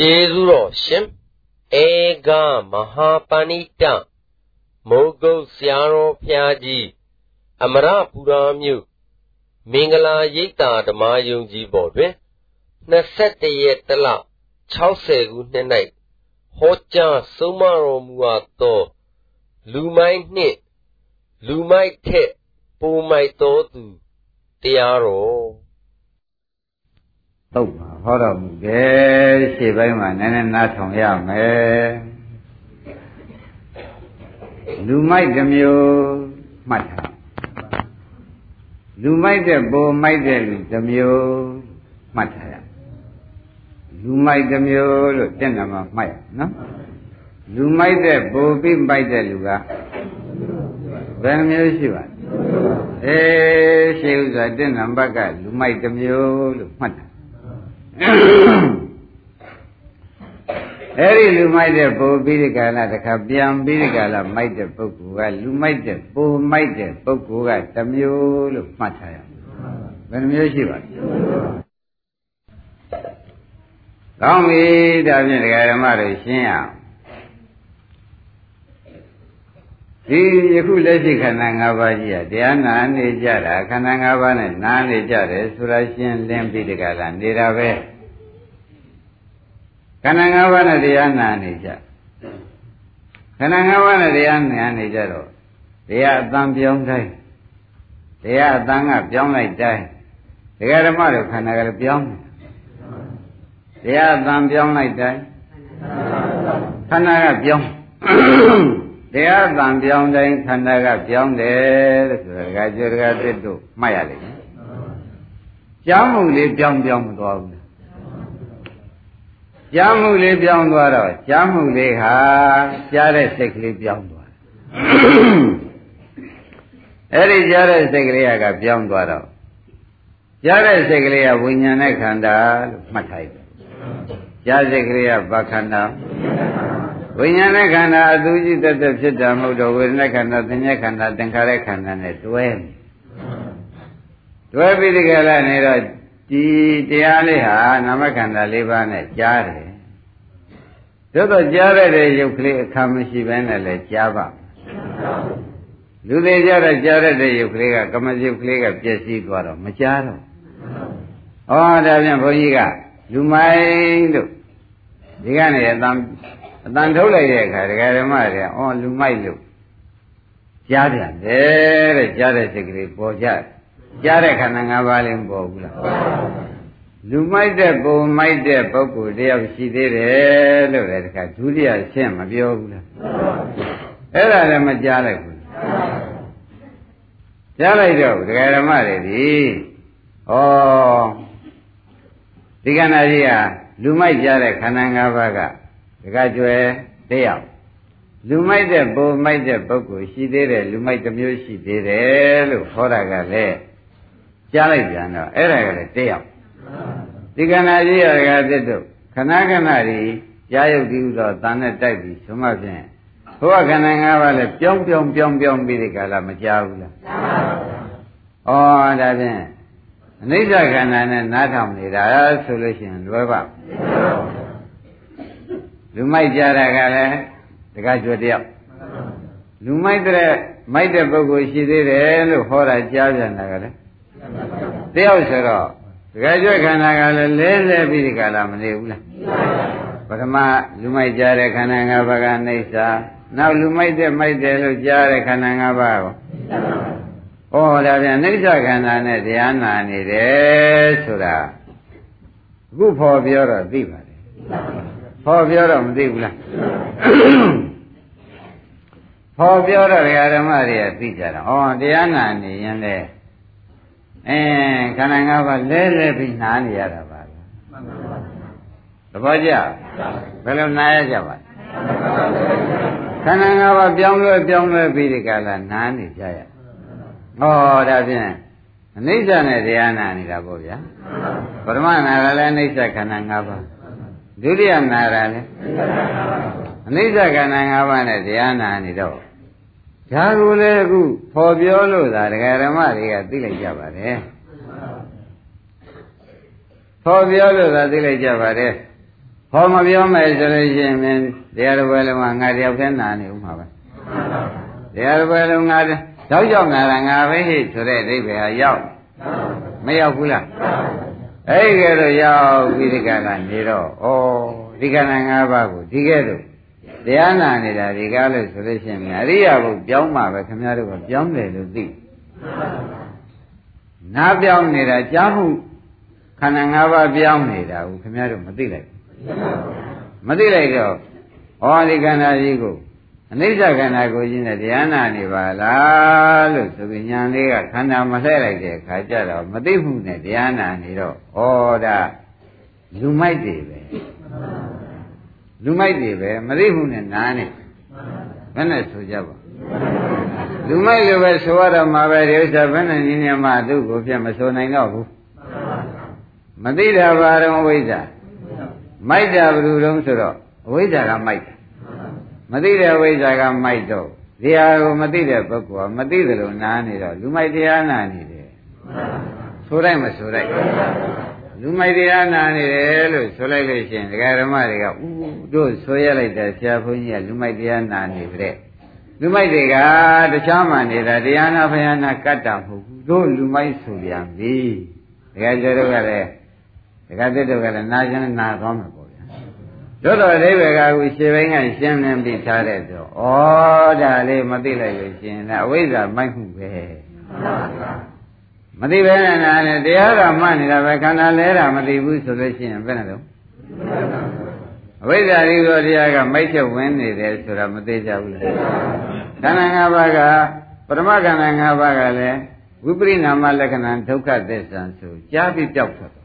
ကျေးဇူးတော်ရှင်ဧကမဟာပဏိတမိုးကုတ်ဆရာတော်ဖျားကြီးအမရပူရာမြို့မင်္ဂလာရိပ်သာဓမ္မယုံကြည်ပေါ်တွင်21ရက်တလ60ခုနှစ်၌ဟောကြားဆုံးမတော်မူအပ်သောလူမိုက်နှင့်လူမိုက်ထက်ပိုမိုက်သောသူတရားတော် သုတ်ပါဟောတော်မူတယ်ရှေ့ပိုင်းမှာနည်းနည်းနားထောင်ရမယ်လူမိုက်တစ်မျိုးမှတ်ထားလူမိုက်တဲ့ပိုမိုက်တဲ့လူတစ်မျိုးမှတ်ထားရလူမိုက်တစ်မျိုးလို့တက်နာမှာမှတ်ရနော်လူမိုက်တဲ့ပိုပြီးမိုက်တဲ့လူကဘယ်မျိုးရှိပါလဲအေးရှိဥစ္စာတက်နံပါတ်ကလူမိုက်တစ်မျိုးလို့မှတ်တာ အဲ့ဒီလူမိုက်တဲ့ပိုပြီးဒီကာလတခါပြန်ပြီးဒီကာလမိုက်တဲ့ပုဂ္ဂိုလ်ကလူမိုက်တဲ့ပိုမိုက်တဲ့ပုဂ္ဂိုလ်ကတစ်မျိုးလို့မှတ်ထားရဘယ်နှမျိုးရှိပါလဲကောင်းပြီဒါဖြင့်ဒကာဓမ္မတွေရှင်းအောင် ဒီယခုလက်ရှိခန္ဓာ၅ပါးကြီးကတရားနာနေကြတာခန္ဓာ၅ပါးနဲ့နာနေကြတယ်ဆိုတာရှင်းလင်းပြီးတကလားနေတာပဲခန္ဓာ၅ပါးနဲ့တရားနာနေကြခန္ဓာ၅ပါးနဲ့တရားနာနေကြတော့တရားအတန်ပြောင်းတိုင်းတရားအတန်ကပြောင်းလိုက်တိုင်းတရားဓမ္မတို့ခန္ဓာကလည်းပြောင်းတယ်တရားအတန်ပြောင်းလိုက်တိုင်းခန္ဓာကပြောင်း တရားတန်ပြောင်းတိုင်းခန္ဓာကပြောင်းတယ်လို့ဆိုတာဒကာကျော်ဒကာသစ်တို့မှတ်ရလိမ့်မယ်။ကြားမှုလေးပြောင်းပြောင်းမသွားဘူး။ကြားမှုလေးပြောင်းသွားတော့ကြားမှုလေးဟာကြားတဲ့စိတ်ကလေးပြောင်းသွားတယ်။အဲ့ဒီကြားတဲ့စိတ်ကလေးကပြောင်းသွားတော့ကြားတဲ့စိတ်ကလေးကဝိညာဉ်နဲ့ခန္ဓာလို့မှတ်ထားတယ်။ကြားစိတ်ကလေးကဘာခန္ဓာ ဝိညာဉ်နဲ့ခန္ဓာအသူကြီးတက်တက်ဖြစ်တာမဟုတ်တော့ဝေဒနာခန္ဓာသင်္ညခန္ဓာသင်္ခါရခန္ဓာနဲ့တွဲတွဲပြီးဒီကလာနေတော့ဒီတရားလေးဟာနာမခန္ဓာ၄ပါးနဲ့ကြားတယ်သို့တော့ကြားရတဲ့ရုပ်ကလေးအခါမရှိဘဲနဲ့လည်းကြားပါလူသေးကြတဲ့ကြားရတဲ့ရုပ်ကလေးကကမရုပ်ကလေးကပြည့်စည်သွားတော့မကြားတော့ဩဒါပြန်ဘုန်းကြီးကလူမိုင်းတို့ဒီကနေ့အတန် အတန်ထုတ်လိုက်တဲ့အခါဒကာဓမ္မတွေအော်လူမိုက်လို့ကြားပြန်တယ်တဲ့ကြားတဲ့စိတ်ကလေးပေါ်ကြကြားတဲ့ခန္ဓာ၅ပါးလေးမပေါ်ဘူးလားလူမိုက်တဲ့ပုံမိုက်တဲ့ပုဂ္ဂိုလ်တယောက်ရှိသေးတယ်လို့လည်းတခါဒုတိယရှင်းမပြောဘူးလားအဲ့ဒါလည်းမကြားလိုက်ဘူးကြားလိုက်တော့ဒကာဓမ္မတွေဒီဩဒီကဏ္ဍကြီးကလူမိုက်ကြားတဲ့ခန္ဓာ၅ပါးက ဒကာကျွယ်တယောက်လူမိုက်တဲ့ပုံမိုက်တဲ့ပုဂ္ဂိုလ်ရှိသေးတယ်လူမိုက်တစ်မျိုးရှိသေးတယ်လို့ဟောတာကလည်းကြားလိုက်ပြန်တော့အဲ့ဒါကလည်းတယောက်ဒီကဏကြီးရကသစ်တို့ခဏခဏဒီကြားရုပ်ဒီဥသောတန်နဲ့တိုက်ပြီးဆိုမှဖြင့်ဘုရားခန္ဓာ၅ပါးလည်းပြောင်းပြောင်းပြောင်းပြောင်းပြီးဒီကလာမကြားဘူးလားကြားပါဘူးဩဒါဖြင့်အနိစ္စခန္ဓာနဲ့နားထောင်နေတာဆိုလို့ရှိရင်လွယ်ပါ လူမိုက်ကြတာကလည်းတကားကျွတ်တယောက်လူမိုက်တဲ့မိုက်တဲ့ပုဂ္ဂိုလ်ရှိသေးတယ်လို့ဟောတာကြားပြန်တာကလည်းတယောက်ဆိုတော့တကားကျွတ်ခန္ဓာကလည်းလဲလဲပြီးဒီကလာမနေဘူးလားပထမလူမိုက်ကြတဲ့ခန္ဓာ၅ပါးကနေစာနောက်လူမိုက်တဲ့မိုက်တယ်လို့ကြားတဲ့ခန္ဓာ၅ပါးကိုဩော်ဒါပြန်နိစ္စခန္ဓာနဲ့တရားနာနေတယ်ဆိုတာအခုဖော်ပြောတော့သိပါတယ် ဟောပြောတော့မသိဘူးလားဟောပြောတော့ဓမ္မတွေကသိကြတာဩတရားနာနေရင်လေအဲခန္ဓာ၅ပါးလဲလဲပြီးနားနေရတာပါသဘောကျဘယ်လိုနားရကြပါခန္ဓာ၅ပါးပြောင်းလဲပြောင်းလဲပြီးဒီကလာနားနေကြရဩဒါဖြင့်အနိစ္စနဲ့တရားနာနေတာပေါ့ဗျာပရမနာကလည်းအနိစ္စခန္ဓာ၅ပါး ဒုတိယနာရလည်းအနိစ္စခန္ဓာ၅ပါးနဲ့တရားနာနေတော့ဒါကိုလည်းအခုဖော်ပြောလို့သာဒကာဓမ္မတွေကသိလိုက်ကြပါတယ်ဖော်ပြောလို့သာသိလိုက်ကြပါတယ်ဟောမပြောမယ်ဆိုလို့ရှိရင်တရားတော်ပဲလုံးကငါတယောက်တည်းနာနေဦးမှာပဲတရားတော်ပဲလုံးငါတော့ရောက်လာတာငါပဲဟိဆိုတဲ့အိဗေဟာရောက်မရောက်ဘူးလား အဲ့ဒီကဲတော့ရောက်ပြီးဒီကကနေတော့ဩဒီကနေ့၅ပါးကိုဒီကဲတော့တရားနာနေတာဒီကားလို့ဆိုလို့ရှိရင်အရိယာဘုပြောင်းမှာပဲခင်ဗျားတို့ကပြောင်းတယ်လို့သိနားပြောင်းနေတာကြားမှုခန္ဓာ၅ပါးပြောင်းနေတာကိုခင်ဗျားတို့မသိလိုက်မသိလိုက်တော့ဟောဒီခန္ဓာကြီးကို အနိစ္စခန္ဓာကိုကြီးနဲ့တရားနာနေပါလားလို့ဆိုပြီးညာလေးကခန္ဓာမလှည့်လိုက်တဲ့အခါကျတော့မသိမှုနဲ့တရားနာနေတော့ဩဒါလူမိုက်တွေပဲလူမိုက်တွေပဲမသိမှုနဲ့နားနေဘယ်နဲ့ဆိုကြပါလူမိုက်လိုပဲဆိုရတော့မှာပဲဒီဥစ္စာဘယ်နဲ့နည်းနည်းမှသူ့ကိုပြတ်မဆိုနိုင်တော့ဘူးမသိတာဘာတော့ဝိဇ္ဇာမိုက်တာဘယ်လိုတုံးဆိုတော့အဝိဇ္ဇာကမိုက်တာ မသိတဲ့ဝိဇ္ဇာကမိုက်တော့ဒီဟာကိုမသိတဲ့ပုဂ္ဂိုလ်ကမသိသလိုနားနေတော့လူမိုက်တရားနာနေတယ်ဆိုလိုက်မဆိုလိုက်လူမိုက်တရားနာနေတယ်လို့ဆိုလိုက်လို့ရှိရင်ဒကာဓမ္မတွေကဥတို့ဆိုရလိုက်တဲ့ဆရာဘုန်းကြီးကလူမိုက်တရားနာနေတဲ့လူမိုက်တွေကတခြားမှနေတာတရားနာဖယားနာကတ်တာမဟုတ်ဘူးတို့လူမိုက်ဆိုပြန်ပြီဒကာကျော်တို့ကလည်းဒကာတက်တို့ကလည်းနာကျင်နာသွားမှာ ပေါ့ဗျာတို့တော့အိဗေကကူရှေပိုင်းကရှင်းလင်းပြီးထားတဲ့ဆိုဩဒါလေးမသိလိုက်လို့ရှင်လားအဝိဇ္ဇာမိုက်မှုပဲမသိပဲနဲ့နာနဲ့တရားကမှတ်နေတာပဲခန္ဓာလဲတာမသိဘူးဆိုလို့ရှိရင်ဘယ်နဲ့တော့အဝိဇ္ဇာဒီလိုတရားကမိုက်ချက်ဝင်နေတယ်ဆိုတာမသိကြဘူးလေခန္ဓာ၅ပါးကပရမခန္ဓာ၅ပါးကလည်းဝိပရိနာမလက္ခဏာဒုက္ခသစ္စာဆိုကြားပြီးပြောက်သွား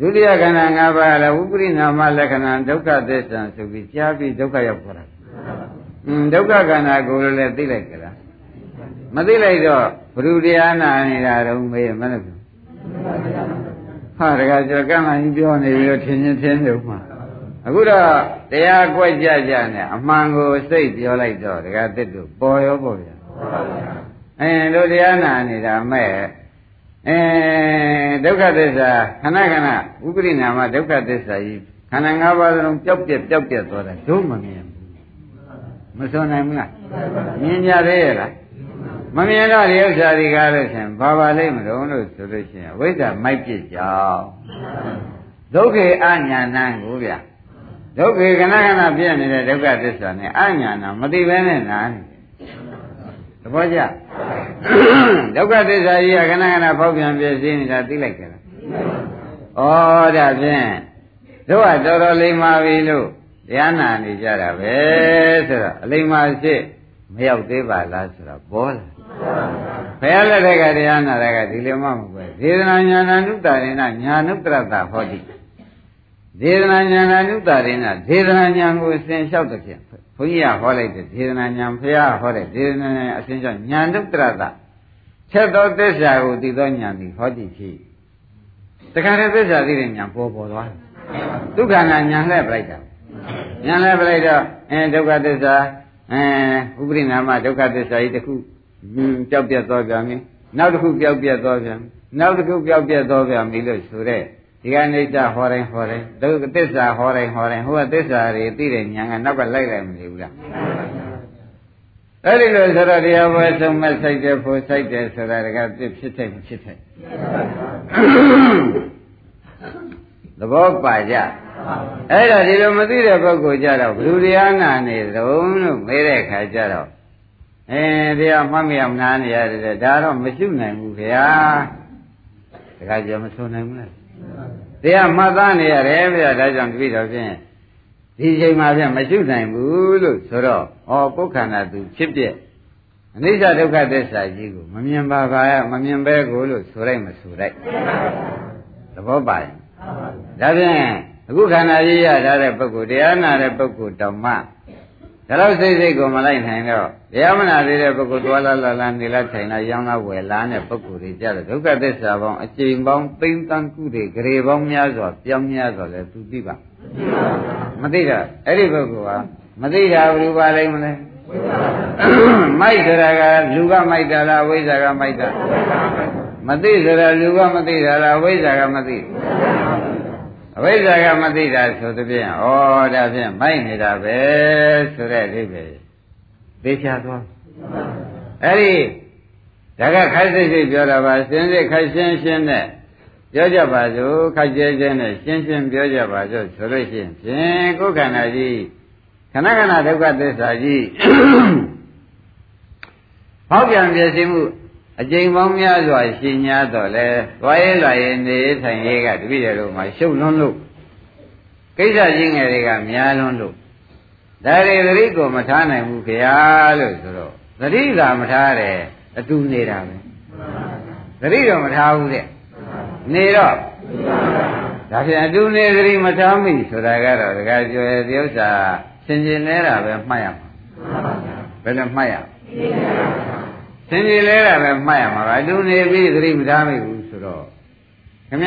ဒုတိယခန္ဓာ၅ပါးလည်းဝိပရိနာမလက္ခဏာဒုက္ခသစ္စာဆိုပြီးကြားပြီးဒုက္ခရောက်သွားတာ။အင်းဒုက္ခခန္ဓာကိုယ်လည်းသိလိုက်ကြလား။မသိလိုက်တော့ဘုရုတရားနာနေတာတော့မေးမလို့။ဟာတကယ်ကျော်ကံမှကြီးပြောနေပြီးတော့ထင်ချင်းထင်နေဥမှာ။အခုတော့တရားကွက်ကြကြနဲ့အမှန်ကိုစိတ်ပြောလိုက်တော့တကယ်တစ်တို့ပေါ်ရောပေါ်ဗျာ။အဲတို့တရားနာနေတာမဲ့ အဲဒုက္ခသစ္စာခဏခဏဥပရိနာမဒုက္ခသစ္စာကြီးခန္ဓာ၅ပါးစလုံးပျောက်ပြက်ပျောက်ပြက်သွားတာဒုမမြင်ဘူးမစွန်နိုင်ဘူးလားမြင်ကြသေးရဲ့လားမမြင်တော့ဒီဥစ္စာတွေကားလို့ရှင်ဘာပါလိမ့်မလို့လို့ဆိုလို့ရှိရင်ဝိဇ္ဇာမိုက်ပြစ်ကြောင်းဒုက္ခေအညာဏကိုဗျဒုက္ခေခဏခဏပြည့်နေတဲ့ဒုက္ခသစ္စာနဲ့အညာဏမသိဘဲနဲ့နာနေ သဘောကျဒုက္ခသစ္စာကြီးကခဏခဏဖောက်ပြန်ပြည့်စည်နေတာသိလိုက်ကြလားဩဒါဖြင့်တို့ကတော်တော်လိမ္မာပြီလို့တရားနာနေကြတာပဲဆိုတော့အလိမ္မာစစ်မရောက်သေးပါလားဆိုတော့ပေါ်လာဘယ်လက်ထက်ကတရားနာတဲ့ကဒီလိုမှမဟုတ်ပဲဒေသနာညာဏနုတ္တရေနညာနုတ္တရတဟောတိဒေသနာညာဏနုတ္တရေနဒေသနာညာကိုအစဉ်လျှောက်တဲ့ဖြင့် ဘုန်းကြီးကဟောလိုက်တဲ့ဒေသနာညာဖရာဟောတဲ့ဒေသနာညာအစဉ်ကြောင့်ညာနုတ္တရတချက်သောသစ္စာကိုသိသောညာသည်ဟောတိဖြစ်တခါတည်းသစ္စာသိတဲ့ညာပေါ်ပေါ်သွားတယ်ဒုက္ခနာညာလှည့်ပလိုက်တာညာလှည့်ပလိုက်တော့အဲဒုက္ခသစ္စာအဲဥပရိနာမဒုက္ခသစ္စာကြီးတစ်ခုပျောက်ပြတ်သွားပြန်ပြီနောက်တစ်ခုပျောက်ပြတ်သွားပြန်နောက်တစ်ခုပျောက်ပြတ်သွားပြန်ပြီလို့ဆိုတဲ့ ဒီကနိစ္စဟောတိုင်းဟောတိုင်းဒုက္ခသစ္စာဟောတိုင်းဟောတိုင်းဟိုကသစ္စာတွေသိတဲ့ညာကနောက်ကလိုက်လိုက်မနေဘူးလားအဲ့ဒီလိုဆိုတော့တရားပွဲဆုံးမဲ့ဆိုင်တယ်ဖို့ဆိုင်တယ်ဆိုတာတကပြစ်ဖြစ်တဲ့မဖြစ်တဲ့သဘောပါကြအဲ့ဒါဒီလိုမသိတဲ့ပုဂ္ဂိုလ်ကြတော့ဘယ်သူတရားနာနေတုံးလို့မေးတဲ့ခါကျတော့အဲတရားမှတ်မရမနာနေရတယ်ဒါတော့မရှိနိုင်ဘူးခင်ဗျာတခါကျမဆိုနိုင်ဘူးလား တရားမှတ်သားနေရတယ်ဗျာဒါကြောင့်တပည့်တော်ဖြင့်ဒီချိန်မှာဖြင့်မရှိနိုင်ဘူးလို့ဆိုတော့ဩပုခန္ဓာသူဖြစ်ပြအနိစ္စဒုက္ခသစ္စာကြီးကိုမမြင်ပါပါမမြင်ပဲကိုလို့ဆိုလိုက်မဆိုလိုက်သဘောပါရဲ့ဒါဖြင့်အခုခန္ဓာကြီးရထားတဲ့ပုဂ္ဂိုလ်တရားနာတဲ့ပုဂ္ဂိုလ်တောင်မှ ဒါတော့စိတ်စိတ်ကိုမလိုက်နိုင်တော့တရားမနာသေးတဲ့ပုဂ္ဂိုလ်တွာလာလာလာနေလာထိုင်လာရောင်းလာဝယ်လာတဲ့ပုဂ္ဂိုလ်တွေကြတော့ဒုက္ခသစ္စာပေါင်းအကျဉ်းပေါင်းသိမ့်တန်းကုတွေဂရေပေါင်းများစွာပြောင်းများစွာလဲသူသိပါမသိတာအဲ့ဒီပုဂ္ဂိုလ်ကမသိတာဘယ်လိုပါလိမ့်မလဲမိုက်ဆိုတာကလူကမိုက်တာလားဝိဇ္ဇာကမိုက်တာမသိဆိုတာလူကမသိတာလားဝိဇ္ဇာကမသိဩ အဝိဇ္ဇာကမသိတာဆိုသဖြင့်ဩဒါဖြင့်မိုက်နေတာပဲဆိုတဲ့အဓိပ္ပာယ်သိချသွားအဲ့ဒီဒါကခိုက်စိတ်စိတ်ပြောတာပါစင်စစ်ခိုက်ရှင်းရှင်းနဲ့ပြောကြပါစို့ခိုက်ကျဲကျဲနဲ့ရှင်းရှင်းပြောကြပါစို့ဆိုလို့ရှိရင်ဖြင့်ကိုယ်ခန္ဓာကြီးခဏခဏဒုက္ခသစ္စာကြီးဟောက်ပြန်ပြည့်စုံမှု အကျိန်ပေါင်းများစွာရှင်ညာတော့လဲသွားရဲလာရဲနေထိုင်ရေးကတပည့်တော်မှာရှုပ်လွန်းလို့ကိစ္စချင်းငယ်တွေကများလွန်းလို့ဒါတွေသတိကိုမထားနိုင်ဘူးခင်ဗျာလို့ဆိုတော့သတိကမထားတယ်အတူနေတာပဲသတိတော့မထားဘူးတဲ့နေတော့ဒါပြန်အတူနေသတိမထားမိဆိုတာကတော့တကယ်ပြောရဲ့ဒီဥစ္စာစင်ကျင်နေတာပဲမှတ်ရမှာဘယ်လိုမှတ်ရ စင်ကျင်လဲတာပဲမှတ်ရမှာပါအတူနေပြီးသတိမထားမိဘူးဆိုတော့ခမ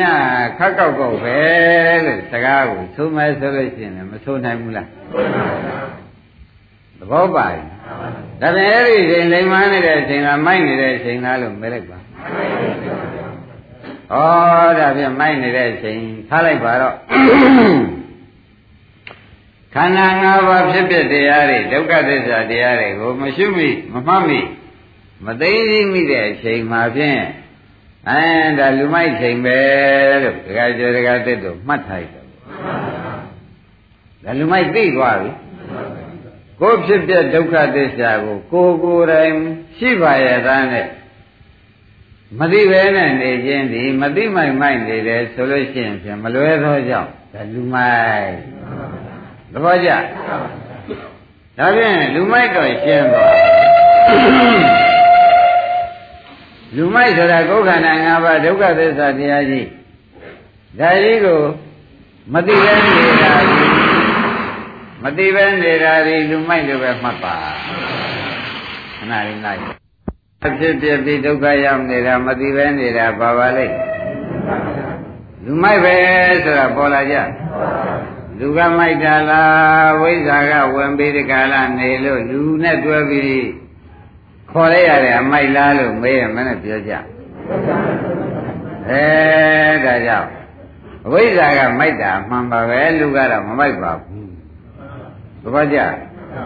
ခက်ကောက်ကောက်ပဲလို့စကားကိုသုံးမဲဆိုလို့ရှိရင်မဆိုနိုင်ဘူးလားသဘောပါရင်ဒါပြန်အဲ့ဒီချိန်လိမ်မနေတဲ့အချိန်ကမိုက်နေတဲ့အချိန်လားလို့မဲလိုက်ပါဩဒါပြန်မိုက်နေတဲ့အချိန်ထားလိုက်ပါတော့ခန္ဓာ၅ပါးဖြစ်ဖြစ်တရားတွေဒုက္ခသစ္စာတရားတွေကိုမရှုမိမမှတ်မိ မသိသိမိတဲ့အချိန်မှာဖြင့်အဲဒါလူမိုက်ချိန်ပဲလို့ဒကာကျော်ဒကာတက်တို့မှတ်ထားတယ်ဒါလူမိုက်သိသွားပြီကိုဖြစ်ပြဒုက္ခသစ္စာကိုကိုကိုယ်တိုင်ရှိပါရဲ့သားနဲ့မသိပဲနဲ့နေခြင်းဒီမသိမိုက်မိုက်နေတယ်ဆိုလို့ရှိရင်ဖြင့်မလွဲသောကြောင့်ဒါလူမိုက်သဘောကျဒါဖြင့်လူမိုက်တော့ရှင်းသွား လူမိုက်ဆိုတာကိုယ်ခန္ဓာ၅ပါးဒုက္ခသစ္စာတရားကြီးဒါကြီးကိုမသိပဲနေတာကြီးမသိပဲနေတာဒီလူမိုက်လိုပဲမှတ်ပါခဏလေးလိုက်ဖြစ်ဖြစ်ပြီးဒုက္ခရောက်နေတာမသိပဲနေတာပါပါလိမ့်လူမိုက်ပဲဆိုတာပေါ်လာကြလူကမိုက်တာလားဝိဇ္ဇာကဝင်ပြီးဒီကလာနေလို့လူနဲ့တွဲပြီး ခေါ်လိုက်ရတယ်အမိုက်လားလို့မေးရမနဲ့ပြောကြအဲဒါကြောင့်အဝိဇ္ဇာကမိုက်တာမှန်ပါပဲလူကတော့မမိုက်ပါဘူးသဘောကျ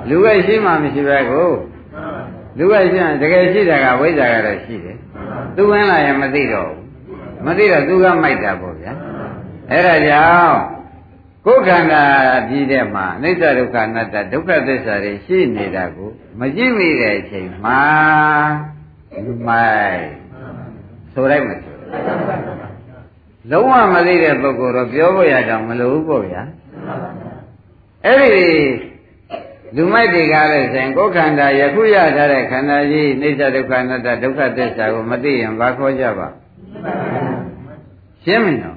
လူကရှိမှမရှိပဲကိုလူကရှိရင်တကယ်ရှိတာကဝိဇ္ဇာကတော့ရှိတယ်သူဝင်လာရင်မသိတော့ဘူးမသိတော့သူကမိုက်တာပေါ့ဗျာအဲ့ဒါကြောင့်ကိုယ်ခန္ဓာပြီးတဲ့မှာအနိစ္စဒုက္ခအနတ္တဒုက္ခသစ္စာတွေရှိနေတာကို မကြည့်မိတဲ့အချိန်မှာလူမိုက်ဆိုလိုက်မဆိုလုံးဝမသိတဲ့ပုဂ္ဂိုလ်တော့ပြောဖို့ရတော့မလိုဘူးပေါ့ဗျာအဲ့ဒီလူမိုက်တွေကလည်းဆိုရင်ကိုယ်ခန္ဓာယခုရထားတဲ့ခန္ဓာကြီးအိဋ္ဌဒုက္ခအနတ္တဒုက္ခသစ္စာကိုမသိရင်ဘာခေါ်ကြပါရှင်းမင်းတော့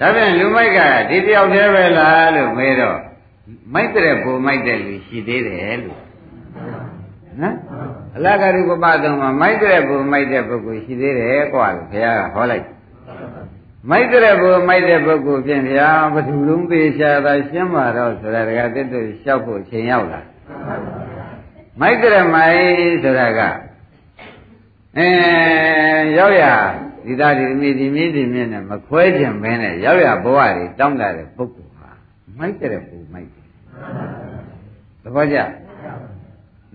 ဒါပြန်လူမိုက်ကဒီတယောက်တည်းပဲလားလို့မေးတော့မိုက်တဲ့ပုံမိုက်တဲ့လူရှိသေးတယ်လို့ နော်အလကရုပပသုံးမှာမိုက်တဲ့ပုံမိုက်တဲ့ပုဂ္ဂိုလ်ရှိသေးတယ်ကွာလို့ဘုရားကဟောလိုက်မိုက်တဲ့ဘုမိုက်တဲ့ပုဂ္ဂိုလ်ဖြင့်ဗျာဘသူလုံးသေးချာသာရှင်းပါတော့ဆိုတာတကတစ်တို့လျှောက်ဖို့ချိန်ရောက်လာမိုက်တဲ့မိုက်ဆိုတာကအဲရောက်ရဒီသားဒီမိဒီမိဒီမြင့်နဲ့မခွဲခြင်းမင်းနဲ့ရောက်ရဘဝတွေတောင်းတတဲ့ပုဂ္ဂိုလ်ဟာမိုက်တဲ့ဘုမိုက်တယ်သဘောကျ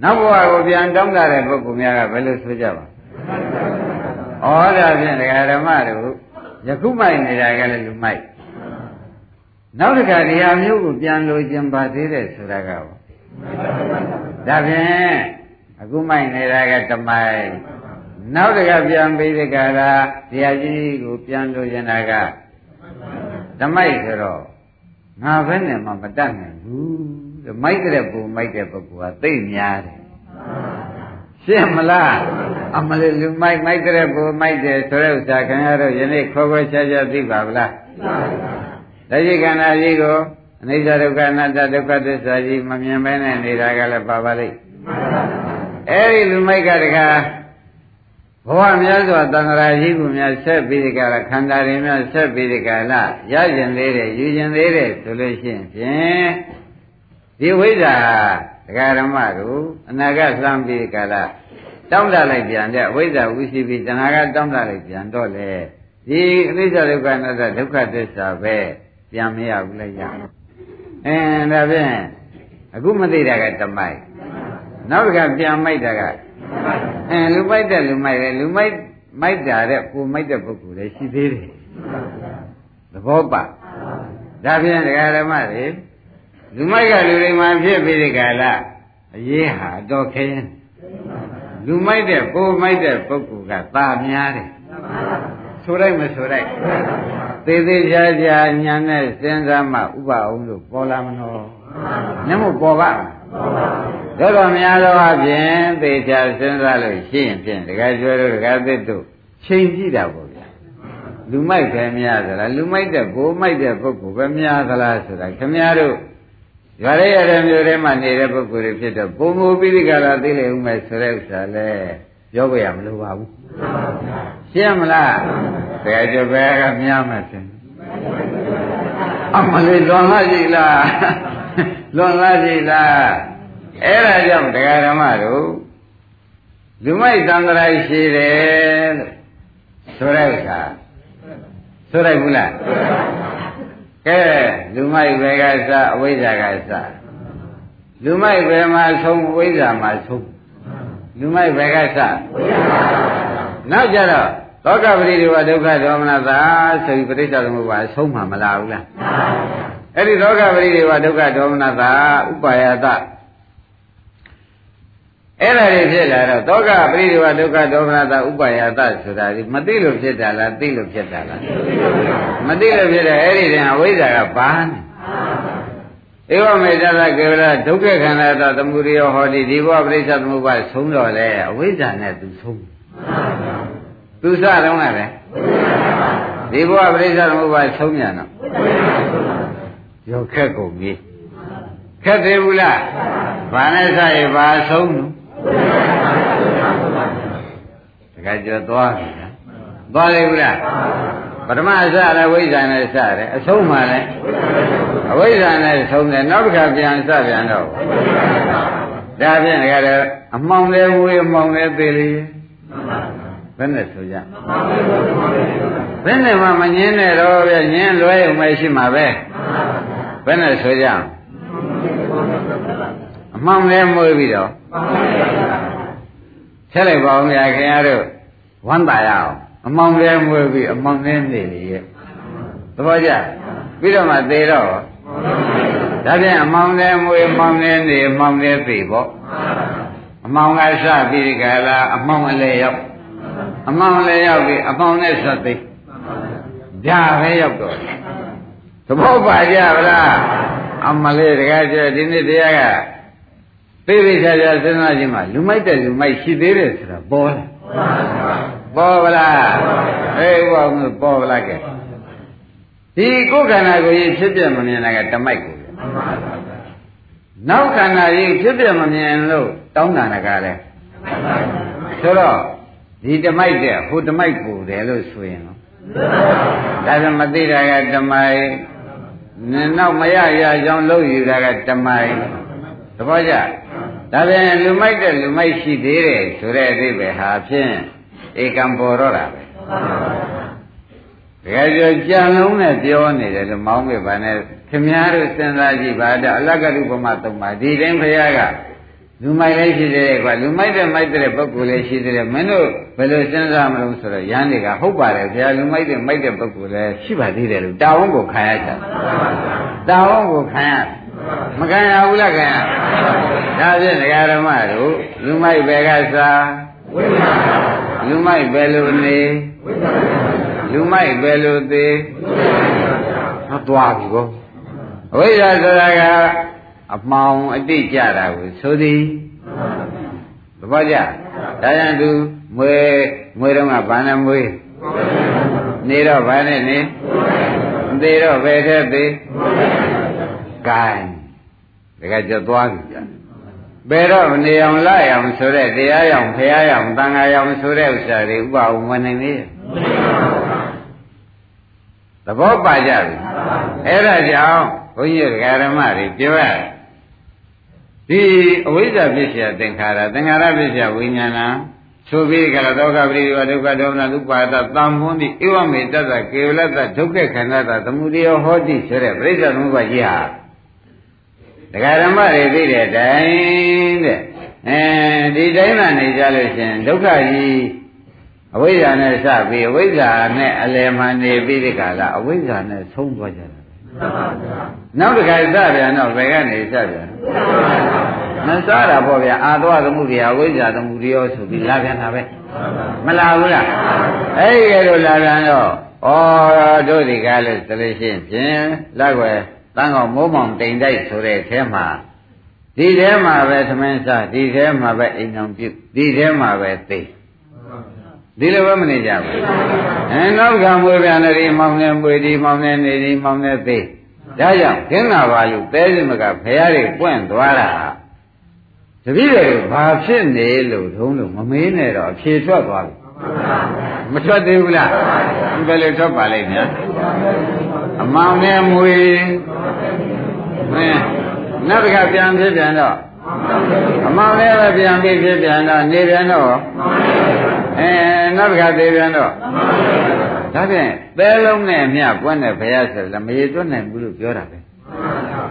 နောက်ဘဝကိုပြန်တောင်းတတဲ့ပုဂ္ဂိုလ်များကဘယ်လိုဆိုကြပါဩဒါဖြင့်ဒကာဓမ္မတို့ယခုမိုက်နေတာကလည်းလူမိုက်နောက်တစ်ခါဒီဟာမျိုးကိုပြန်လိုခြင်းပါသေးတယ်ဆိုတာကဒါဖြင့်အခုမိုက်နေတာကတမိုက်နောက်တစ်ခါပြန်ပြီးဒီကရာတရားကြီးကိုပြန်လိုချင်တာကတမိုက်ဆိုတော့ငါဘယ်နဲ့မှမတတ်နိုင်ဘူး မိုက်တဲ့ပုံမိုက်တဲ့ပုဂ္ဂိုလ်ကသိများတယ်ရှင်းမလားအမလေးလူမိုက်မိုက်တဲ့ဘူမိုက်တယ်ဆိုတဲ့ဥစ္စာခင်ဗျားတို့ယနေ့ခေါ်ခေါ်ချာချာသိပါဗလားသိပါပါဘုရားတတိကန္နာကြီးကိုအနိစ္စဒုက္ခအနတ္တဒုက္ခသစ္စာကြီးမမြင်မဲနဲ့နေတာကလည်းပါပါလိမ့်အဲ့ဒီလူမိုက်ကတကားဘဝများစွာတန်ခါကြီးကူများဆက်ပြီးဒီကရခန္ဓာတွေများဆက်ပြီးဒီကလာရကျင်သေးတယ်ယူကျင်သေးတယ်ဆိုလို့ရှိရင်ဖြင့် ဒီဝိဇ္ဇာဒကာရမတို့အနာဂတ်သံပြီးကလာတောင်းတလိုက်ပြန်တဲ့အဝိဇ္ဇာဝိစီပိတဏှာကတောင်းတလိုက်ပြန်တော့လေဒီအနိစ္စဒုက္ခအနတ္တဒုက္ခသစ္စာပဲပြန်မရဘူးလေရအင်းဒါဖြင့်အခုမသိတာကတမိုက်နောက်တစ်ခါပြန်မိုက်တာကအဲလူမိုက်တဲ့လူမိုက်တယ်လူမိုက်မိုက်တာတဲ့ကိုမိုက်တဲ့ပုဂ္ဂိုလ်လည်းရှိသေးတယ်သဘောပါဒါဖြင့်ဒကာဓမ္မတွေ လူမိုက်ကလူတွေမှာဖြစ်ပြီးဒီကလာအရေးဟာတော့ခရင်လူမိုက်တဲ့ကိုမိုက်တဲ့ပုဂ္ဂိုလ်ကသာများတယ်ဆိုလိုက်မဆိုလိုက်သေးသေးချာချာညာနဲ့စဉ်းစားမှဥပအောင်လို့ပေါ်လာမလို့နမို့ပေါ်ပါတော့တော့များသောအပြင်သေချာစဉ်းစားလို့ရှိရင်ဖြင့်တခါကျွဲတို့တခါသစ်တို့ချိန်ကြည့်တာပေါ့ဗျာလူမိုက်ပဲများသလားလူမိုက်တဲ့ကိုမိုက်တဲ့ပုဂ္ဂိုလ်ပဲများသလားဆိုတာခင်ဗျားတို့ ရွာရဲရတဲ့မျိုးထဲမှာနေတဲ့ပုဂ္ဂိုလ်တွေဖြစ်တော့ပုံမူပိဋကရာသိလေဦးမယ်ဆိုတဲ့ဥစ္စာလဲပြောကြရမလို့ပါဘူးရှင်းမလားတကယ်ကြပဲကများမှဆင်းအမလေးလွန်လာကြည်လားလွန်လာကြည်လားအဲ့ဒါကြောင့်တရားဓမ္မတို့လူမိုက်သံဃာရှိတယ်လို့ဆိုတဲ့ဥစ္စာဆိုလိုက်ဘူးလား ကဲလူမိုက်ဘယ်ကစအဝိဇ္ဇာကစလူမိုက်ဘယ်မှာဆုံးအဝိဇ္ဇာမှာဆုံးလူမိုက်ဘယ်ကစနောက်ကြတော့သောကပရိဒီဝဒုက္ခဒေါမနသာဆိုပြီးပရိစ္ဆေသမုပ္ပါဆုံးမှာမလားဘူးလားအဲ့ဒီသောကပရိဒီဝဒုက္ခဒေါမနသာဥပါယတ အဲ့ဒါတွေဖြစ်လာတော့သောကပရိဒီဝဒုက္ခဒေါမနသာဥပါယတဆိုတာဒီမသိလို့ဖြစ်တာလားသိလို့ဖြစ်တာလားမသိလို့ဖြစ်တဲ့အဲ့ဒီတည်းအဝိဇ္ဇာကဘာနဲ့ဧဝမေတ္တကေဝလဒုက္ခခန္ဓာတသမုဒယဟောတိဒီဘဝပရိစ္ဆေသမုပ္ပါဆုံးတော့လေအဝိဇ္ဇာနဲ့သူဆုံးသူစတော့ကလည်းဒီဘဝပရိစ္ဆေသမုပ္ပါဆုံးမြန်တော့ရောခက်ကုန်ပြီခက်သေးဘူးလားဘာနဲ့စရဘာဆုံးလို့ တခါကျော်သွားပြီလားသွားလေဘူးလားပထမအစလည်းဝိဇ္ဇာနဲ့စတယ်အဆုံးမှလည်းအဝိဇ္ဇာနဲ့ဆုံးတယ်နောက်တစ်ခါပြန်စပြန်တော့ဒါဖြင့်တခါတော့အမှောင်လေးဝေးအမှောင်လေးသေးလေဘယ်နဲ့ဆိုကြဘယ်နဲ့မှမငင်းနဲ့တော့ဗျငင်းလွဲုံမရှိမှာပဲဘယ်နဲ့ဆိုကြအမှောင်လေးမွေးပြီးတော့ ဆက်လိုက်ပါဦးများခင်ဗျားတို့ဝမ်းသာရအောင်အမောင်လေးမွေးပြီးအမောင်လေးနေလေရဲ့သဘောကျပြီးတော့မှသေတော့ဒါဖြင့်အမောင်လေးမွေးအမောင်လေးနေအမောင်လေးသေပေါ့အမောင်ကစပြီးဒီကလာအမောင်အလဲရောက်အမောင်လည်းရောက်ပြီအမောင်နဲ့ဆက်သိဒါပဲရောက်တော့သဘောပါကြဗလားအမလေးတကားကျဒီနေ့တရားက သိသိချာချာစဉ်းစားခြင်းမှာလူမိုက်တဲ့လူမိုက်ရှိသေးတယ်ဆိုတာပေါ်တယ်ပေါ်ဗလားအေးဘောပေါ်ဗလားကဲဒီကိုယ်ခန္ဓာကိုယ်ကြီးဖြစ်ပြမမြင်တာကတမိုက်ကိုနောက်ခန္ဓာကြီးဖြစ်ပြမမြင်လို့တောင်းတာကလည်းဆိုတော့ဒီတမိုက်တဲ့ဟိုတမိုက်ကိုတယ်လို့ဆိုရင်တော့ဒါဆိုမသိတာကတမိုက်နောက်မရရကြောင်းလို့ယူတာကတမိုက်သဘောကျ ဒါပြန်လူမိုက်တဲ့လူမိုက်ရှိသေးတယ်ဆိုတဲ့အသေးပဲဟာဖြင့်ဧကံပေါ်တော့တာပဲတကယ်ကြောကြံလုံးနဲ့ပြောနေတယ်လို့မောင်းပြပါနဲ့ခင်များတို့စဉ်းစားကြည့်ပါတော့အလကတုပမသုံးပါဒီတိုင်းဘုရားကလူမိုက်လည်းရှိသေးတယ်ကွာလူမိုက်တဲ့မိုက်တဲ့ပုဂ္ဂိုလ်လည်းရှိသေးတယ်မင်းတို့ဘယ်လိုစဉ်းစားမလို့ဆိုတော့ရန်တွေကဟုတ်ပါတယ်ဘုရားလူမိုက်တဲ့မိုက်တဲ့ပုဂ္ဂိုလ်လည်းရှိပါသေးတယ်လို့တာဝန်ကိုခံရကြတာဝန်ကိုခံရ မခံရဘူးလားခံရဒါဖြင့်ဒကာဓမ္မတို့လူမိုက်ပဲကစားလူမိုက်ပဲလို့နေလူမိုက်ပဲလို့သေးဟောသွားပြီကောအဝိဇ္ဇာဆိုတာကအမှောင်အတိတ်ကြတာကိုဆိုသည်သဘောကျဒါကြောင့်သူမွေမွေတော့ကဘာနဲ့မွေနေတော့ဘာနဲ့နေသေတော့ဘယ်ထဲသေးကဲ တခါကျသွားပြီဗျာဘယ်တော့မနေအောင်လအောင်ဆိုတဲ့တရားရောင်ဖရားရောင်တန်ခါရောင်ဆိုတဲ့ဥစ္စာတွေဥပအောင်မနိုင်သေးသဘောပါကြပြီအဲ့ဒါကြောင့်ဘုန်းကြီးဓမ္မတွေပြောရတယ်ဒီအဝိဇ္ဇာပစ္စယသင်္ခါရသင်္ခါရပစ္စယဝိညာဏသုဘိကရဒုက္ခပရိဒီဝဒုက္ခဒေါမနဥပါဒသံဖွန်းတိဧဝမေတ္တကေဝလတ္တဒုက္ခခန္ဓာတသမုဒယဟောတိဆိုတဲ့ပြိဿသမုပ္ပါကြီးဟာ ဒကာဓမ္မတွေသိတဲ့အတိုင်းတဲ့အဲဒီတိုင်းမှနေကြလို့ရှင်ဒုက္ခကြီးအဝိဇ္ဇာနဲ့စပြီးအဝိဇ္ဇာနဲ့အလယ်မှာနေပြီးဒီကလာအဝိဇ္ဇာနဲ့ဆုံးသွားကြတာနောက်တစ်ခါစပြန်တော့ဘယ်ကနေစပြန်မစားတာပေါ့ဗျာအာသွားသမှုတွေအဝိဇ္ဇာသမှုတွေရောဆိုပြီးလာပြန်တာပဲမလာဘူးလားအဲ့ဒီလိုလာပြန်တော့ဩတို့ဒီကားလို့ဆိုလို့ရှိရင်ဖြင့်လက်ွယ် တန်းကောင်မိုးမောင်တိမ်တိုက်ဆိုတဲ့အဲမှာဒီထဲမှာပဲသမင်းစားဒီထဲမှာပဲအိမ်အောင်ပြုဒီထဲမှာပဲသိဒီလိုပဲမနေကြဘူးအဲနောက်ကမွေပြန်နေမောင်နေမွေဒီမောင်နေနေဒီမောင်နေသိဒါကြောင့်ခင်းလာပါလို့တဲစမကဖရာတွေပွင့်သွားတာတပည့်တွေဘာဖြစ်နေလို့ထုံးလို့မမေးနဲ့တော့အဖြေထွက်သွားပြီမထွက်သေးဘူးလားဘယ်လိုထွက်ပါလိမ့်များအမောင်နဲ့မွေ မင်းနောက်တစ်ခါပြန်ဖြစ်ပြန်တော့အမောင်နဲ့ပဲပြန်ပြီးဖြစ်ပြန်တော့နေပြန်တော့အဲနောက်တစ်ခါသေးပြန်တော့ဒါဖြင့်သဲလုံးနဲ့အမျှပွင့်တဲ့ဘုရားဆိုလည်းမရေတွက်နိုင်ဘူးလို့ပြောတာပဲ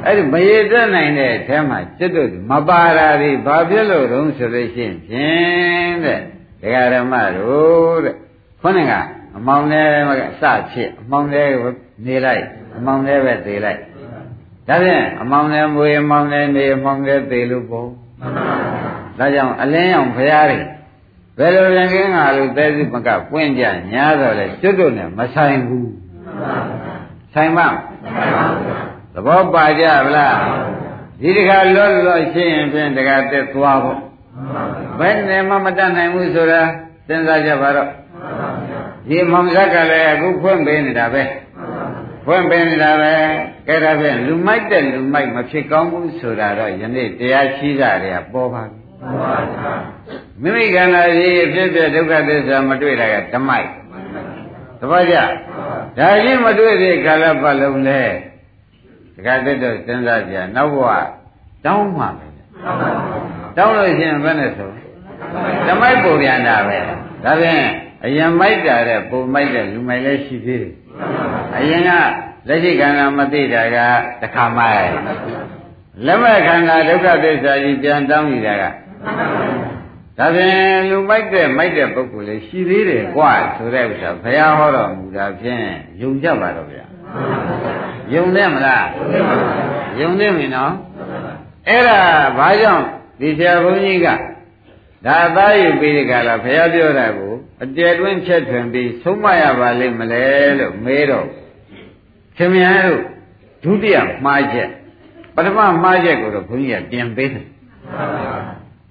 အဲ့ဒီမရေတွက်နိုင်တဲ့အထဲမှာစိတ်တို့မပါတာတွေဘာဖြစ်လို့တုံးဆိုလို့ရှိရင်ဖြင့်တဲ့ဒကာဓမ္မတို့တဲ့ခေါင်းကအမောင်နဲ့စဖြစ်အမောင်နဲ့နေလိုက်အမောင်နဲ့ပဲသေးလိုက် ဒါဖြင့်အမောင်နဲ့မွေအမောင်နဲ့နေအမောင်နဲ့သေးလို့ပေါ့ဒါကြောင့်အလင်းရောင်ဖရားတွေဘယ်လိုရင်ကင်းငါလို့သဲစုမကပွင့်ကြညာတော့လေကျွတ်တို့နဲ့မဆိုင်ဘူးဆိုင်ပါသဘောပါကြဗလားဒီတခါလွတ်လွတ်ရှင်းရင်ဖြင့်တခါတက်သွားဖို့ဘယ်နဲ့မှမတတ်နိုင်ဘူးဆိုတာစဉ်းစားကြပါတော့ဒီမောင်ဇက်ကလည်းအခုဖွင့်ပေးနေတာပဲ ဖွင့်ပေးနေတာပဲကဲဒါဖြင့်လူမိုက်တဲ့လူမိုက်မဖြစ်ကောင်းဘူးဆိုတာတော့ယနေ့တရားရှိတာတွေကပေါ်ပါပြီမိမိခန္ဓာကြီးအဖြစ်ဖြစ်ဒုက္ခသစ္စာမတွေ့တာကဓမ္မိုက်သဘောကျဒါကြီးမတွေ့သေးကာလပတ်လုံးလဲတခါတည်းတော့စဉ်းစားကြနောက်ဘဝတောင်းမှပဲတောင်းလို့ရှိရင်ဘယ်နဲ့ဆို ဓမ္မိုက်ပုံပြန်တာပဲဒါဖြင့်အရင်မိုက်တာတဲ့ပုံမိုက်တဲ့လူမိုက်လည်းရှိသေးတယ်အရင်ကလက်ရှိခန္ဓာမသိတာကတခါမိုက်လက်မဲ့ခန္ဓာဒုက္ခသစ္စာကြီးပြန်တောင်းနေတာကဒါဖြင့်လူမိုက်တဲ့မိုက်တဲ့ပုဂ္ဂိုလ်လေးရှိသေးတယ်กว่าဆိုတဲ့ဥစ္စာဘုရားဟောတော်မူတာဖြင့်ယုံကြပါတော့ဗျာယုံတယ်မလားယုံတယ်မင်းနော်အဲ့ဒါဘာကြောင့်ဒီဆရာဘုန်းကြီးက ဒါအသားယူပြီးဒီကလာဘုရားပြောတာကိုအတဲတွင်းချက်ထွင်ပြီးဆုံးမရပါလိမ့်မလဲလို့မေးတော့ခင်ဗျားတို့ဒုတိယမှားချက်ပထမမှားချက်ကိုတော့ဘုန်းကြီးကပြင်ပေးတယ်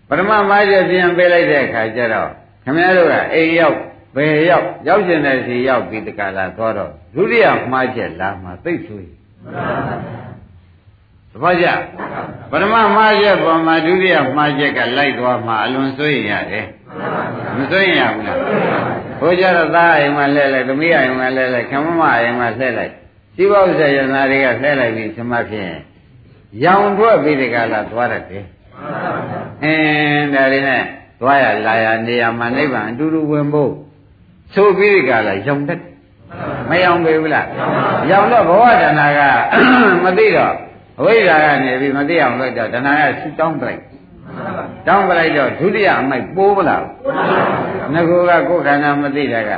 ပထမမှားချက်ပြင်ပေးလိုက်တဲ့အခါကျတော့ခင်ဗျားတို့ကအိမ်ရောက်ဘယ်ရောက်ရောက်ကျင်တဲ့စီရောက်ပြီးဒီကလာသွားတော့ဒုတိယမှားချက်လာမှသိဆိုး သဘောကျပထမမှားချက်ပေါ်မှာဒုတိယမှားချက်ကလိုက်သွားမှအလွန်စိုးရင်ရတယ်မစိုးရင်ရဘူးလားဘိုးကြတော့သားအိမ်မှာလှဲလိုက်သမီးအိမ်မှာလှဲလိုက်ခမမအိမ်မှာလှဲလိုက်စီးပွားဥစ္စာယန္တာတွေကလှဲလိုက်ပြီးသမဖြင့်ရောင်ထွက်ပြီးဒီကလာသွားတတ်တယ်အင်းဒါတွေနဲ့သွားရလာရနေရမှာနိဗ္ဗာန်အတူတူဝင်ဖို့ဆိုပြီးဒီကလာရောင်တတ်မရောင်ပေဘူးလားရောင်တော့ဘဝတဏ္ဍာကမသိတော့ အဝိဇ္ဇာကနေပြီးမသိအောင်လုပ်တော့တဏှာကဆူတောင်းပလိုက်တောင်းပလိုက်တော့ဒုတိယအမိုက်ပိုးမလားငကူကကိုယ်ခန္ဓာမသိတာက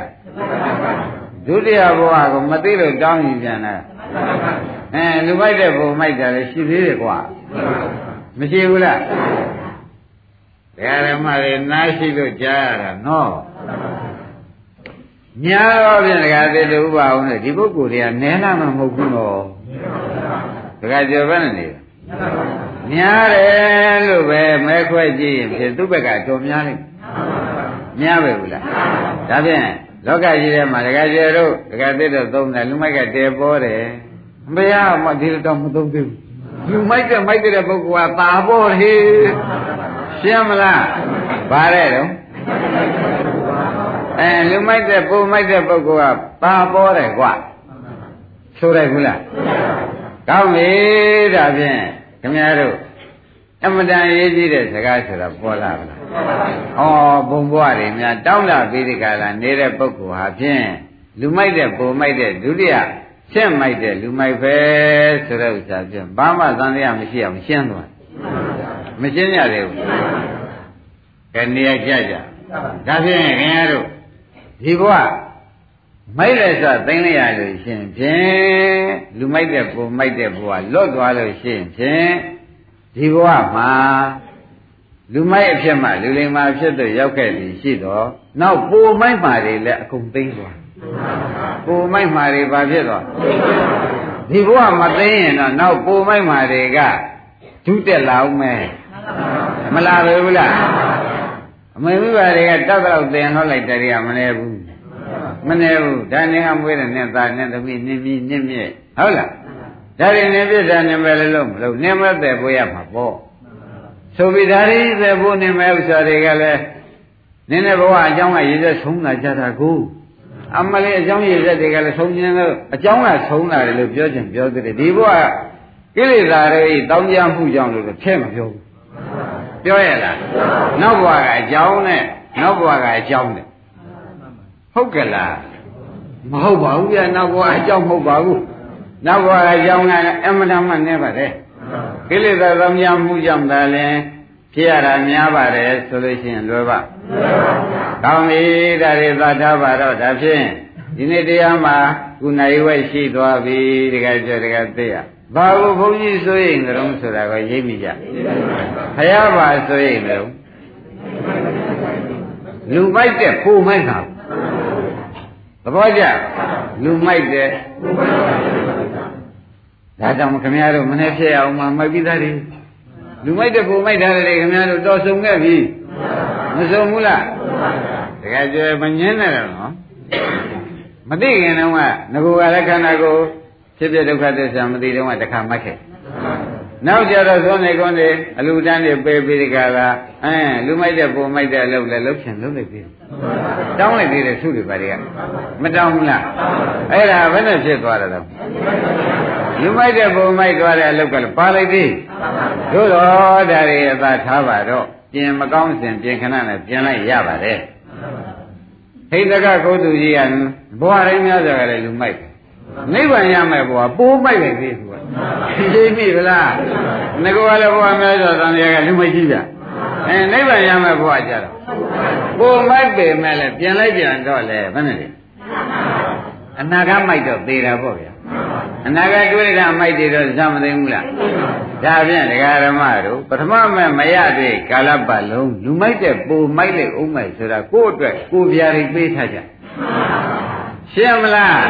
ဒုတိယဘဝကိုမသိလို့တောင်းရင်ပြန်တာအဲလူမိုက်တဲ့ဘုံမိုက်တာလည်းရှိသေးတယ်ကွာမရှိဘူးလားဘယ်ရမတွေနားရှိလို့ကြားရတာနော်ညာတော့ဖြင့်တခါသေးတူပါအောင်လေဒီပုဂ္ဂိုလ်တွေကနဲလာမှမဟုတ်ဘူးနော် တခါကြော်ပဲနေများတယ်လို့ပဲမဲခွဲကြည့်ရင်ဖြင့်သူ့ဘက်ကတော်များလိမ့်များပဲဘူးလားဒါဖြင့်လောကကြီးထဲမှာတခါကြော်တို့တခါသေးတော့သုံးတယ်လူမိုက်ကတဲပေါ်တယ်မရမဒီတော့မသုံးသေးဘူးလူမိုက်တဲ့မိုက်တဲ့ပုဂ္ဂိုလ်ကตาပေါ်ဟေးရှင်းမလားဗါတဲ့တော့အဲလူမိုက်တဲ့ပုံမိုက်တဲ့ပုဂ္ဂိုလ်ကตาပေါ်တယ်ကွာဆိုတယ်ဘူးလား ကောင်းပြီဒါဖြင့်ခင်ဗျားတို့အမတန်ရေးကြည့်တဲ့စကားဆိုတာပေါ်လာပါလားဩဘုံဘွားတွေများတောင်းတပြီးဒီကလာနေတဲ့ပုဂ္ဂိုလ်ဟာဖြင့်လူမိုက်တဲ့ပုံမိုက်တဲ့ဒုတိယရှင်းမိုက်တဲ့လူမိုက်ပဲဆိုတဲ့ဥစ္စာဖြင့်ဘာမှသံတရားမရှိအောင်ရှင်းသွားမရှင်းကြသေးဘူးကဲနေရာကြကြဒါဖြင့်ခင်ဗျားတို့ဒီဘဝ မိုက်လက်စသိမ့်လိုက်ရလို့ရှင်ဖြင့်လူမိုက်တဲ့ပုံမိုက်တဲ့ဘဝလွတ်သွားလို့ရှင်ဖြင့်ဒီဘဝမှာလူမိုက်အဖြစ်မှလူလိမ္မာဖြစ်တော့ရောက်ခဲ့ပြီရှိတော့နောက်ပုံမိုက်မှာတွေလည်းအကုန်သိမ့်သွားပုံမိုက်မှာတွေဘာဖြစ်သွားဒီဘဝမသိရင်တော့နောက်ပုံမိုက်မှာတွေကဒုတက်လာအောင်မယ်မလာဘူးလားအမေမိဘတွေကတတ်တော့တင်ဟောလိုက်တယ်ကမနေဘူး မနေဘူးဒါနဲ့ကမွေးတဲ့နဲ့သားနဲ့သမီးနင်းပြီးနင်းမြဲဟုတ်လားဒါရင်နေပြစ်တာနေမယ်လို့မလို့နေမဲ့တဲ့ပွေးရမှာပေါ့ဆိုပြီးဒါရီတဲ့ဘုနေမဲ့ဥစ္စာတွေကလည်းနင်းတဲ့ဘဝအကြောင်းကရည်သက်ဆုံးလာကြတာကိုအမလေးအကြောင်းရည်သက်တွေကလည်းဆုံးခြင်းလို့အကြောင်းကဆုံးလာတယ်လို့ပြောချင်ပြောသေးတယ်ဒီဘဝကိလေသာတွေတောင်းကြမှုကြောင့်လို့ထဲမပြောဘူးပြောရလားနောက်ဘဝကအကြောင်းနဲ့နောက်ဘဝကအကြောင်းနဲ့ ဟုတ်ကလားမဟုတ်ပါဘူးဗျာနောက်ဘဝအကြောင်းမဟုတ်ပါဘူးနောက်ဘဝအကြောင်းကအမှန်တမ်းနဲ့ပါတယ်ကိလေသာသမ ्या မှုကြောင့်သာလင်ဖြစ်ရတာများပါတယ်ဆိုလို့ရှိရင်လွယ်ပါကောင်းပြီဒါတွေသတ်ထားပါတော့ဒါဖြင့်ဒီနေ့တရားမှာခုနိုင်ဝဲရှိသွားပြီတကယ်ပြောတကယ်သိရဘာလို့ဘုန်းကြီးဆိုရင်ကြုံဆိုတာကိုရိပ်မိကြဘုရားပါဆိုရင်ကြုံလူမိုက်တဲ့ပူမိုက်တာ သဘောကျလူမိုက်တဲ့ဒါကြောင့်ခင်ဗျားတို့မနေ့ဖြစ်အောင်မှမိုက်ပြီးသားတွေလူမိုက်တဲ့ပူမိုက်တာတွေခင်ဗျားတို့တော်ဆုံခဲ့ပြီမဆုံဘူးလားတကယ်ကြမငင်းနဲ့တော့နော်မသိခင်တုန်းကငကူကလည်းခန္ဓာကိုယ်ဖြစ်ဖြစ်ဒုက္ခသစ္စာမသိတော့တခါမှတ်ခဲ့ နောက်ကြတော့သွန်နေကွန်းနေအလူတန်းတွေပေးပြီးဒီကလာအဲလူမိုက်တဲ့ပုံမိုက်တဲ့အလုပ်လည်းလုပ်ချင်လုပ်လိုက်ပြီတောင်းလိုက်သေးတယ်သူ့တွေပါတွေကမတောင်းဘူးလားအဲ့ဒါဘယ်နဲ့ဖြစ်သွားတယ်တော့လူမိုက်တဲ့ပုံမိုက်သွားတဲ့အလုပ်ကလည်းပါလိုက်သေးတို့တော့ဒါတွေအသာထားပါတော့ပြင်မကောင်းစဉ်ပြင်ခဏနဲ့ပြင်လိုက်ရပါတယ်ဟိတကကုသကြီးကဘဝရင်းများစွာကလည်းလူမိုက် နိဗ္ဗာန်ရမယ်ဘုရားပိုးမိုက်လိုက်သေးသူကသိပြီလားငကောလည်းဘုရားများစွာသံဃာကလူမိုက်ကြီးပြအဲနိဗ္ဗာန်ရမယ်ဘုရားကြတော့ပိုးမိုက်ပေမဲ့လည်းပြန်လိုက်ပြန်တော့လေဘယ်နဲ့လဲအနာဂတ်မိုက်တော့သေးတာပေါ့ဗျာအနာဂတ်တွေးတာမိုက်တွေတော့ဇမသိဘူးလားဒါဖြင့်ဒကာဓမ္မတို့ပထမမဲ့မရတဲ့ကာလပတ်လုံးလူမိုက်တဲ့ပိုမိုက်လေဥမိုက်ဆိုတာကိုယ့်အတွက်ကိုယ်ပြားတွေပေးထားကြရှင်းမလား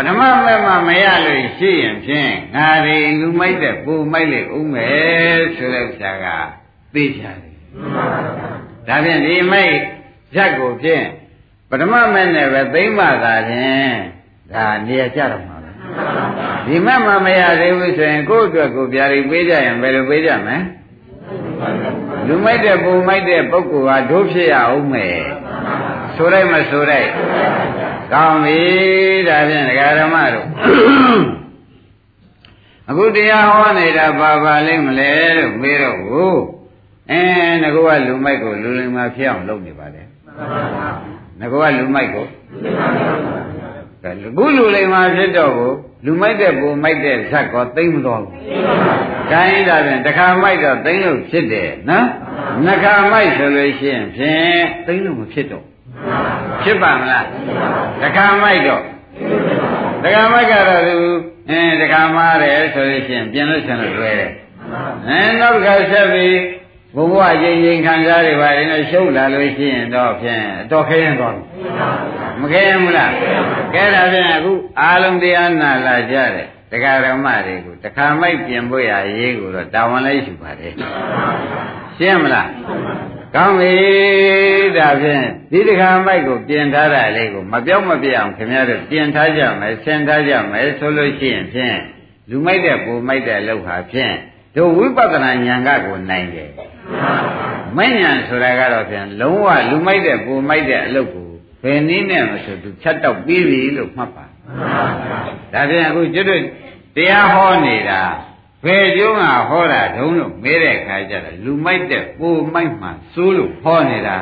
ပထမမဲ့မှမရလို့ရှိရင်ဖြင့်ငါတွေလူမိုက်တဲ့ပူမိုက်လေဦးမယ်ဆိုတဲ့ဥစ္စာကသိကြတယ်ဒါဖြင့်ဒီမိုက်ဇက်ကိုဖြင့်ပထမမဲ့နဲ့ပဲသိမ့်မှသာဖြင့်ဒါနေရာကြတော့မှာပဲဒီမဲ့မှမရသေးဘူးဆိုရင်ကိုယ့်အတွက်ကိုပြာရီပေးကြရင်ဘယ်လိုပေးကြမလဲလူမိုက်တဲ့ပူမိုက်တဲ့ပုဂ္ဂိုလ်ဟာဒုဖြစ်ရအောင်မယ်ဆိုလိုက်မဆိုလိုက် ကောင်းပြီဒါဖြင့်ဒကာဓမ္မတို့အခုတရားဟောနေတာဘာပါလိမ့်မလဲလို့မေးတော့ကိုအဲငါကလူမိုက်ကိုလူလိမ္မာဖြစ်အောင်လုပ်နေပါတယ်ငါကလူမိုက်ကိုလူလူလိမ္မာဖြစ်တော့ကိုလူမိုက်တဲ့ကိုမိုက်တဲ့ဇက်ကောသိမ့်မတော်ဘူး။ဒါရင်ဒါဖြင့်တခါမိုက်တော့သိမ့်လို့ဖြစ်တယ်နော်။နှစ်ခါမိုက်ဆိုလို့ရှိရင်ဖြင့်သိမ့်လို့မဖြစ်တော့ ဖြစ်ပါမလားတခါမိုက်တော့တခါမိုက်ကတော့သူအင်းတခါမားတယ်ဆိုလို့ရှိရင်ပြင်လို့ဆင်လို့လွယ်တယ်အဲနောက်တစ်ခါဆက်ပြီးဘုဘဝချင်းချင်းခံစားတွေပါရင်ရှုပ်လာလို့ရှိရင်တော့ဖြင့်တော့ခဲရင်သွားမခဲရင်ဘူးလားကဲဒါဖြင့်အခုအာလုံးတရားနာလာကြတယ်တရားဓမ္မတွေကိုတခါမိုက်ပြင်ဖို့ရရေးကိုတော့တာဝန်လေးရှိပါတယ်ရှင်းမလား ကောင်းပြီဒါဖြင့်ဒီတခါမိုက်ကိုပြင်ထားတာလေးကိုမပြောင်းမပြအောင်ခင်ဗျားတို့ပြင်ထားကြမယ်ဆင်ထားကြမယ်ဆိုလို့ရှိရင်ဖြင့်လူမိုက်တဲ့ပူမိုက်တဲ့လောက်ဟာဖြင့်တို့ဝိပဿနာဉာဏ်ကကိုနိုင်တယ်မဉဏ်ဆိုတာကတော့ဖြင့်လုံးဝလူမိုက်တဲ့ပူမိုက်တဲ့အလုပ်ကိုဘယ်နည်းနဲ့မဆိုသူဖြတ်တော့ပြီးပြီလို့မှတ်ပါဒါဖြင့်အခုကျွတ်တို့တရားဟောနေတာ ဘယ်ကျုံးကဟောတာဒုံလို့မေးတဲ့ခါကျတော့လူမိုက်တဲ့ပိုမိုက်မှစိုးလို့ဟောနေတာ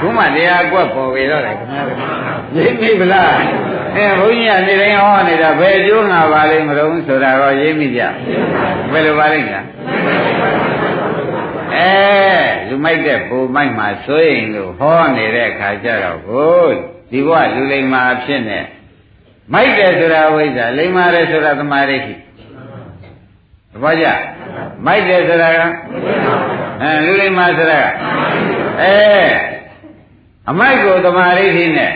ဘုမတရားကွက်ပေါ်ပြီတော့လေခင်ဗျားတို့ရိပ်မိဗလားအဲဘုန်းကြီးကနေတိုင်းဟောနေတာဘယ်ကျိုးငါပါလိမ့်မလို့ဆိုတာတော့ရိပ်မိကြဘယ်လိုပါလိမ့်လားအဲလူမိုက်တဲ့ပိုမိုက်မှစိုးရင်လို့ဟောနေတဲ့ခါကျတော့ကိုဒီဘဝလူလိမ္မာဖြစ်နေမိုက်တယ်ဆိုတာဝိဇ္ဇာလိမ္မာတယ်ဆိုတာသမာဓိရှိ သဘောကျမိုက်တယ်ဆိုတာကအဲလူလိမ္မာဆိုတာကအဲအမိုက်ကိုသမာဓိရှိနဲ့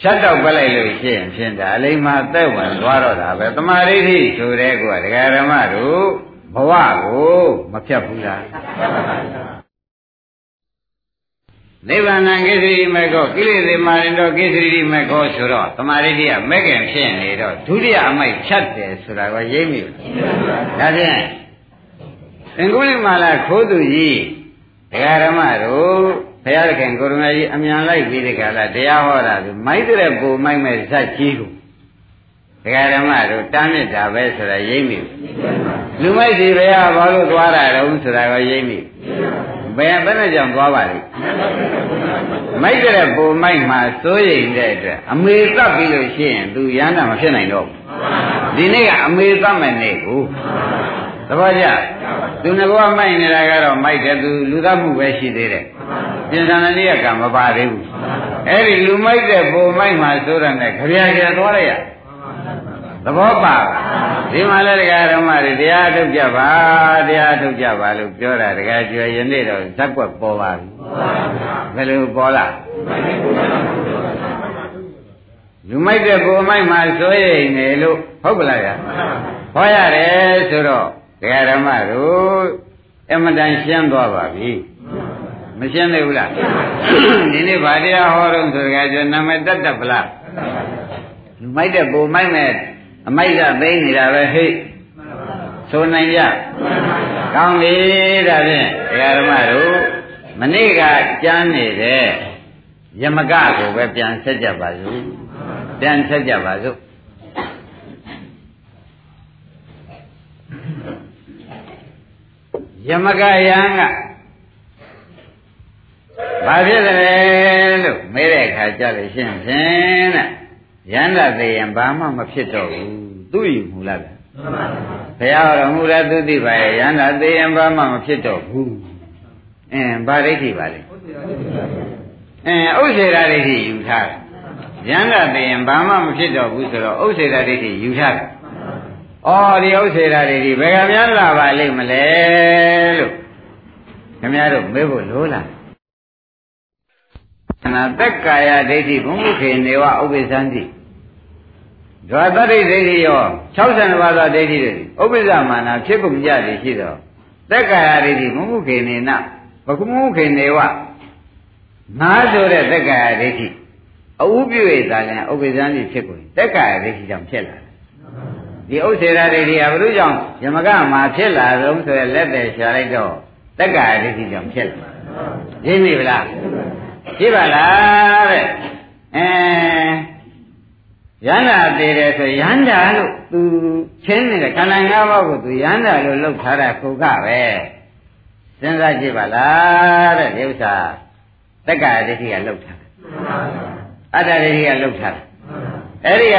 ဖြတ်တော့ပလိုက်လို့ရှိရင်ဖြင့်ဒါအလိမ္မာသက်ဝင်သွားတော့တာပဲသမာဓိရှိဆိုတဲ့ကွာဒကာဓမ္မတို့ဘဝကိုမဖြတ်ဘူးလား နိဗ္ဗာန်ကိစ္စရိမေကောကိလေသာမာရင်တော့ကိစ္စရိမေကောဆိုတော့တမာရိတိကမဲ့ခင်ဖြစ်နေတော့ဒုတိယအမိုက်ဖြတ်တယ်ဆိုတာကရိပ်မိဘူးဒါဖြင့်သင်္ကုလိမာလာခိုးသူကြီးဒကာဓမ္မတို့ဘုရားသခင်ကိုရမကြီးအမြန်လိုက်ပြီးဒီကလာတရားဟောတာဆိုမိုက်တဲ့ပုံမိုက်မဲ့ဇက်ကြီးကိုဒကာဓမ္မတို့တားမြစ်တာပဲဆိုတာရိပ်မိဘူးလူမိုက်စီဘုရားဘာလို့သွားတာတုံးဆိုတာကရိပ်မိဘူး ဘယ်ဘယ်နဲ့ကြောင့်သွားပါလိမ့်မိုက်တဲ့ပုံမိုက်မှာစိုးရိမ်တဲ့အတွက်အမေသတ်ပြီးလို့ရှိရင်သူရဟန္တာမဖြစ်နိုင်တော့ဘူးဒီနေ့ကအမေသတ်မဲ့နေ့ကိုသဘောကျသူငကောမိုက်နေတာကတော့မိုက်တယ်သူလူသတ်မှုပဲရှိသေးတယ်ပြင်ဆင်တဲ့နေ့ကမပါသေးဘူးအဲ့ဒီလူမိုက်တဲ့ပုံမိုက်မှာစိုးရတဲ့ခရရကျသွားလိုက်ရ သဘောပါဒီမှာလည်းတရားဓမ္မတွေတရားထုတ်ကြပါတရားထုတ်ကြပါလို့ပြောတာတရားကျွယ်ယနေ့တော့ဇက်ွက်ပေါ်ပါပြီဘယ်လိုပေါ်လာလူမိုက်တဲ့ကိုမိုက်မှာစိုးရိမ်နေလို့ဟုတ်ပလားဗျာဟောရတယ်ဆိုတော့တရားဓမ္မတို့အမတန်ရှင်းသွားပါပြီမရှင်းသေးဘူးလားဒီနေ့ဗာတရားဟောတော့ဆိုကြကြနာမတတ်တတ်ပလားလူမိုက်တဲ့ကိုမိုက်မဲ့ အမိုက်ကသိနေတာပဲဟိတ်ဆိုနိုင်ကြကောင်းပြီဒါဖြင့်ဒကာဓမ္မတို့မနေ့ကကြမ်းနေတဲ့ယမကကိုပဲပြန်ဆက်ကြပါစို့ပြန်ဆက်ကြပါစို့ယမကယံကဘာဖြစ်တယ်လို့မေးတဲ့အခါကြလို့ရှင်းဖြင့်တဲ့ ရန္တာသေးရင်ဘာမှမဖြစ်တော့ဘူးသူ့ယူမူလားဗျဘုရားတော်မူရသူသိပါရဲ့ရန္တာသေးရင်ဘာမှမဖြစ်တော့ဘူးအင်းဗာဒိဋ္ဌိပါလေအင်းဥစ္စေရာဒိဋ္ဌိယူထားတယ်ရန္တာသေးရင်ဘာမှမဖြစ်တော့ဘူးဆိုတော့ဥစ္စေရာဒိဋ္ဌိယူထားတယ်အော်ဒီဥစ္စေရာဒိဋ္ဌိဘယ်ကများလာပါလိမ့်မလဲလို့ခင်ဗျားတို့မေးဖို့လိုလားနာသက်ကာယဒိဋ္ဌိဘုံမုခေနေဝဥပ္ပဇ္ဇန္တိ ဒွါတတိဒိဋ္ဌိရော62ပါးသောဒိဋ္ဌိတွေဥပ္ပဇ္ဇမာနာဖြစ်ပုံကြသည်ရှိသောသက်ကာယဒိဋ္ဌိဘုံမုခေနေနဘကုမုခေနေဝငါဆိုတဲ့သက်ကာယဒိဋ္ဌိအဥပြု၍သာလျှင်ဥပ္ပဇ္ဇန္တိဖြစ်ကုန်သက်ကာယဒိဋ္ဌိကြောင့်ဖြစ်လာတယ်ဒီဥစ္စေရာဒိဋ္ဌိဟာဘုရုကြောင့်ယမကမှာဖြစ်လာတော့ဆိုရလက်တယ်ရှာလိုက်တော့သက်ကာယဒိဋ္ဌိကြောင့်ဖြစ်လာရင်းပြီလားရှိပါလားတဲ့အဲ ရန္တာသေးတယ်ဆိုရန္တာလို့သူချင်းနေတဲ့ခန္ဓာ၅ပါးကိုသူရန္တာလို့လောက်ထားတာခုကပဲစဉ်းစားကြည့်ပါလားတဲ့ဒီဥစ္စာတက္ကရာဒိဋ္ဌိကလောက်ထားအတ္တဒိဋ္ဌိကလောက်ထားအဲ့ဒီက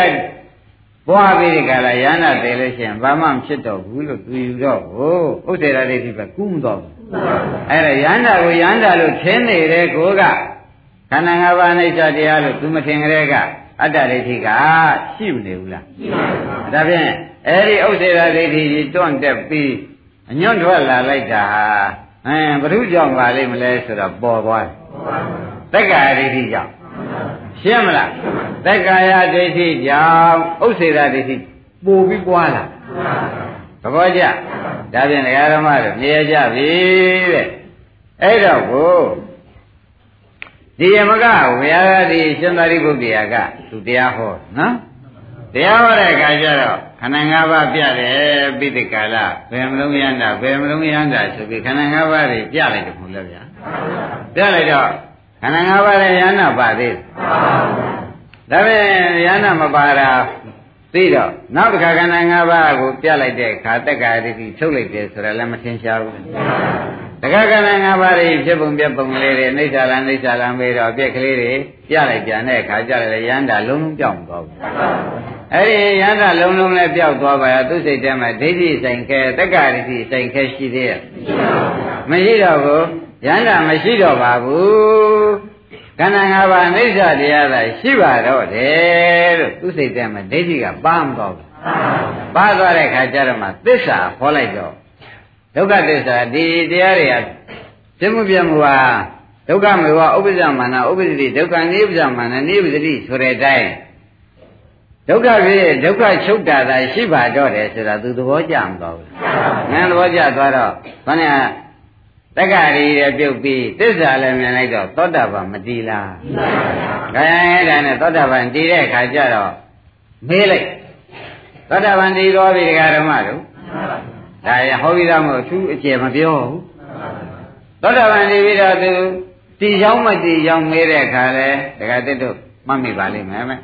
ဘွားပြီးဒီကလာရန္တာသေးလို့ရှိရင်ဘာမှမဖြစ်တော့ဘူးလို့သူယူတော့ကိုဥစ္စေရာဒိဋ္ဌိပဲကူးမတော့ဘူးအဲ့ဒါရန္တာကိုရန္တာလို့ထင်းနေတဲ့ကိုကခန္ဓာ၅ပါးအိဋ္ဌတရားလို့သူမထင်ကြတဲ့က အတ္တဒိဋ္ဌိကရှိမနေဘူးလားရှိပါဘူးဒါဖြင့်အဲ့ဒီဥစ္စေရာဒိဋ္ဌိကြီးတွန့်တက်ပြီးအညွန့်ထွက်လာလိုက်တာဟာအဲဘ ᱹ ကြောင့်ပါလိမ့်မလဲဆိုတော့ပေါ်သွားတယ်တက္ကာယဒိဋ္ဌိကြောင့်ရှင်းမလားတက္ကာယဒိဋ္ဌိကြောင့်ဥစ္စေရာဒိဋ္ဌိပိုပြီးပွားလာသဘောကျဒါဖြင့်ဒကာဓမ္မတို့မြင်ကြပြီတဲ့အဲ့တော့ကို ဒီယမကဘုရားဒီရှင်သာရိပုတ္တရာကသူတရားဟောနော်တရားဟောတဲ့အခါကျတော့ခန္ဓာ၅ပါးပြတယ်ပိဋကလာဘယ်မလုံးရမ်းတာဘယ်မလုံးရမ်းတာဆိုပြီးခန္ဓာ၅ပါးတွေပြလိုက်တယ်မဟုတ်လားဗျာပြလိုက်တော့ခန္ဓာ၅ပါးလည်းရဟနာပါသေးဒါပေမဲ့ရဟနာမပါတာသိတော့နောက်တစ်ခါခန္ဓာ၅ပါးကိုပြလိုက်တဲ့အခါတက္ကာရတိထုတ်လိုက်တယ်ဆိုတာလည်းမထင်ရှားဘူး တက္ကခန္ဓာ၅ပါးတွေဖြစ်ပုံပြပုံလေးတွေအိဋ္ဌာလအိဋ္ဌာလမေးတော့ပြက်ကလေးတွေပြလိုက်ပြန်တဲ့အခါကျလည်းရန္တာလုံးလုံးပြောင်းသွားဘူးအဲ့ဒီရန္တာလုံးလုံးလည်းပြောက်သွားပါရဲ့သူစိတ်ထဲမှာဒိဋ္ဌိဆိုင်ခဲတက္ကာရတိဆိုင်ခဲရှိသေးရဲ့မရှိတော့ဘူးရန္တာမရှိတော့ပါဘူးခန္ဓာ၅ပါးအိဋ္ဌာတရားသာရှိပါတော့တယ်လို့သူစိတ်ထဲမှာဒိဋ္ဌိကပါမတော့ဘူးပါသွားတဲ့ခါကျတော့မှသစ္စာခေါ်လိုက်တော့ ဒုက္ခသစ္စာဒီတရားတွေကသိမှုပြမှုဟာဒုက္ခမေဝဥပ္ပဇ္ဇမာနဥပ္ပဇ္ဇတိဒုက္ခနိဗ္ဗာန်မာနနိဗ္ဗတိဆိုတဲ့အတိုင်းဒုက္ခဖြစ်ဒုက္ခချုပ်တာသာရှိပါတော့တယ်ဆိုတာသူသဘောကျမသွားဘူး။ငါသဘောကျသွားတော့ခဏတက္ကရီရပြုတ်ပြီးသစ္စာလည်းမြင်လိုက်တော့သောတာပန်မတည်လား။မှန်ပါဗျာ။ဒါနဲ့သောတာပန်တည်တဲ့အခါကျတော့မေးလိုက်သောတာပန်တည်တော်ပြီဒကာဓမ္မတို့ ဒါရဟောပြီးသားမို့သူအကျေမပြောဘူးသောတာပန်နေပြီးတော့သူတီချောင်းမတီချောင်းမေးတဲ့အခါလဲဒကာတက်တို့မှတ်မိပါလိမ့်မယ်မဲ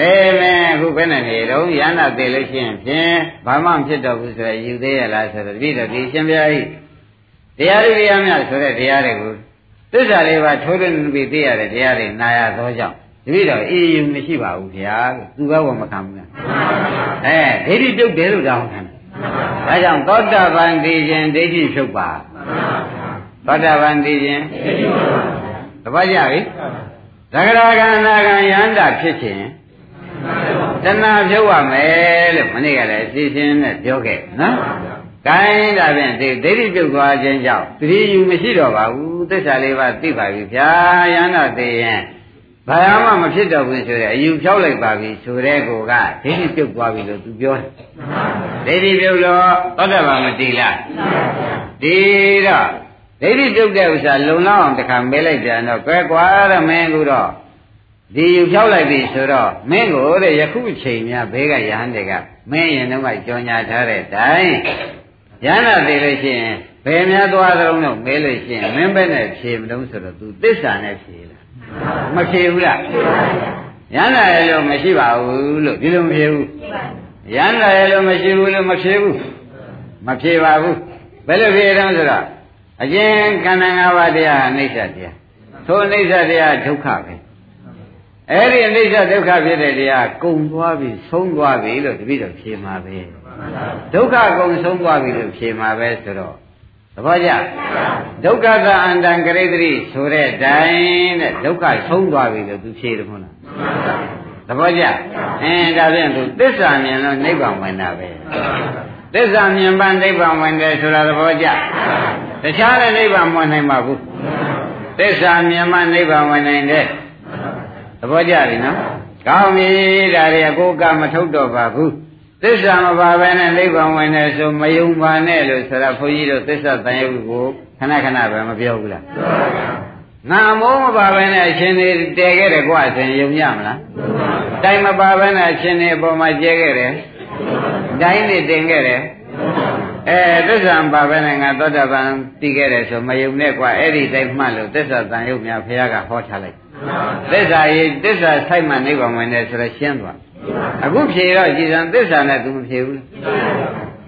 အေးမဲအခုဘယ်နဲ့နေတော့ရဟန္တာသိလို့ရှိရင်ဖြင့်ဘာမှမဖြစ်တော့ဘူးဆိုရယူသေးရလားဆိုတော့တပည့်တော်ဒီရှင်ပြားကြီးတရားတွေရမြဆိုတဲ့တရားတွေကိုသစ္စာလေးပါထိုးထွင်းပြီးသိရတဲ့တရားတွေနာရသောကြောင့်တပည့်တော်အေးယူမရှိပါဘူးဗျာသူကဘဝမခံဘူးလားအဲဒိဋ္ဌိပြုတ်တယ်လို့တောင်းခံ ဒါကြောင့်သောတာပန်သိခြင်းဒိဋ္ဌိဖြုတ်ပါသောတာပန်သိခြင်းသဘောကျပြီသဂရကန္နာကံယန္တာဖြစ်ခြင်းတဏှာဖြုတ်ရမယ်လို့မနေ့ကလည်းအစီအစဉ်နဲ့ပြောခဲ့နော်ကိုင်းဒါဖြင့်ဒီဒိဋ္ဌိပြုတ်သွားခြင်းကြောင့်သတိယူမရှိတော့ပါဘူးသစ္စာလေးပါးသိပါပြီဗျာယန္တာသိရင် ဘာမှမဖြစ်တော့ဘူးဆိုတဲ့အယူဖြောက်လိုက်ပါပြီဆိုတဲ့ကိုကဒိဋ္ဌိပြုတ်သွားပြီလို့သူပြောတယ်ဒိဋ္ဌိပြုတ်တော့သောတာပန်မတည်လားဒီတော့ဒိဋ္ဌိပြုတ်တဲ့ဥစ္စာလုံလောက်အောင်တခါမဲလိုက်ပြန်တော့ကွဲကွာရမင်းကူတော့ဒီယူဖြောက်လိုက်ပြီဆိုတော့မင်းကိုတဲ့ယခုချိန်များဘေးကရဟန်းတွေကမင်းရင်တော့ကကြောညာထားတဲ့တိုင်ရဟန္တာသိလို့ရှိရင်ဘယ်များသွားသလုံးတော့မဲလို့ရှိရင်မင်းပဲနဲ့ဖြေမလို့ဆိုတော့ तू သစ္စာနဲ့ဖြေလား မဖြေဘူးလားရဟန္တာရဲ့လို့မရှိပါဘူးလို့ဒီလိုမဖြေဘူးရဟန္တာရဲ့လို့မရှိဘူးလို့မဖြေဘူးမဖြေပါဘူးဘယ်လိုဖြေတော့ဆိုတော့အကျဉ်ခန္ဓာ၅ပါးတရားအနိစ္စတရားသို့အနိစ္စတရားဒုက္ခပဲအဲ့ဒီအနိစ္စဒုက္ခဖြစ်တဲ့တရားကုံသွားပြီဆုံးသွားပြီလို့တပည့်တော်ဖြေမှာပဲဒုက္ခကုံဆုံးသွားပြီလို့ဖြေမှာပဲဆိုတော့ သဘောကျဒုက္ခကအန္တံကရိတ္တိဆိုတဲ့တိုင်တဲ့ဒုက္ခဆုံးသွားပြီလို့သူဖြေတယ်မဟုတ်လားသဘောကျအင်းဒါဖြင့်သူသစ္စာမြင်လို့နိဗ္ဗာန်ဝင်တာပဲသစ္စာမြင်ပန်းနိဗ္ဗာန်ဝင်တယ်ဆိုတာသဘောကျတခြားတဲ့နိဗ္ဗာန်မဝင်နိုင်ပါဘူးသစ္စာမြင်မှနိဗ္ဗာန်ဝင်နိုင်တယ်သဘောကျပြီနော်ကောင်းပြီဒါတွေအကိုကမထုတ်တော့ပါဘူး သစ္စာမပါဘဲနဲ့နိဗ္ဗာန်ဝင်တယ်ဆိုမယုံပါနဲ့လို့ဆိုတာဘုန်းကြီးတို့သစ္စာတန်ရုပ်ကိုခဏခဏပဲမပြောဘူးလားငါမိုးမပါဘဲနဲ့အရှင်တွေတည်ခဲ့တယ်ကွာဆိုရင်ယုံရမလားတိုင်မပါဘဲနဲ့အရှင်တွေအပေါ်မှာကျဲခဲ့တယ်တိုင်းတွေတင်ခဲ့တယ်အဲသစ္စာမပါဘဲနဲ့ငါသောတာပန်တည်ခဲ့တယ်ဆိုမယုံနဲ့ကွာအဲ့ဒီတိုင်းမှတ်လို့သစ္စာတန်ရုပ်များဘုရားကဟောထားလိုက် သစ္စာရေးသစ္စာဆိုင်မှနိဗ္ဗာန်ဝင်တယ်ဆိုတော့ရှင်းသွားအခုဖြေတော့ကြည်စံသစ္စာနဲ့သူမဖြေဘူး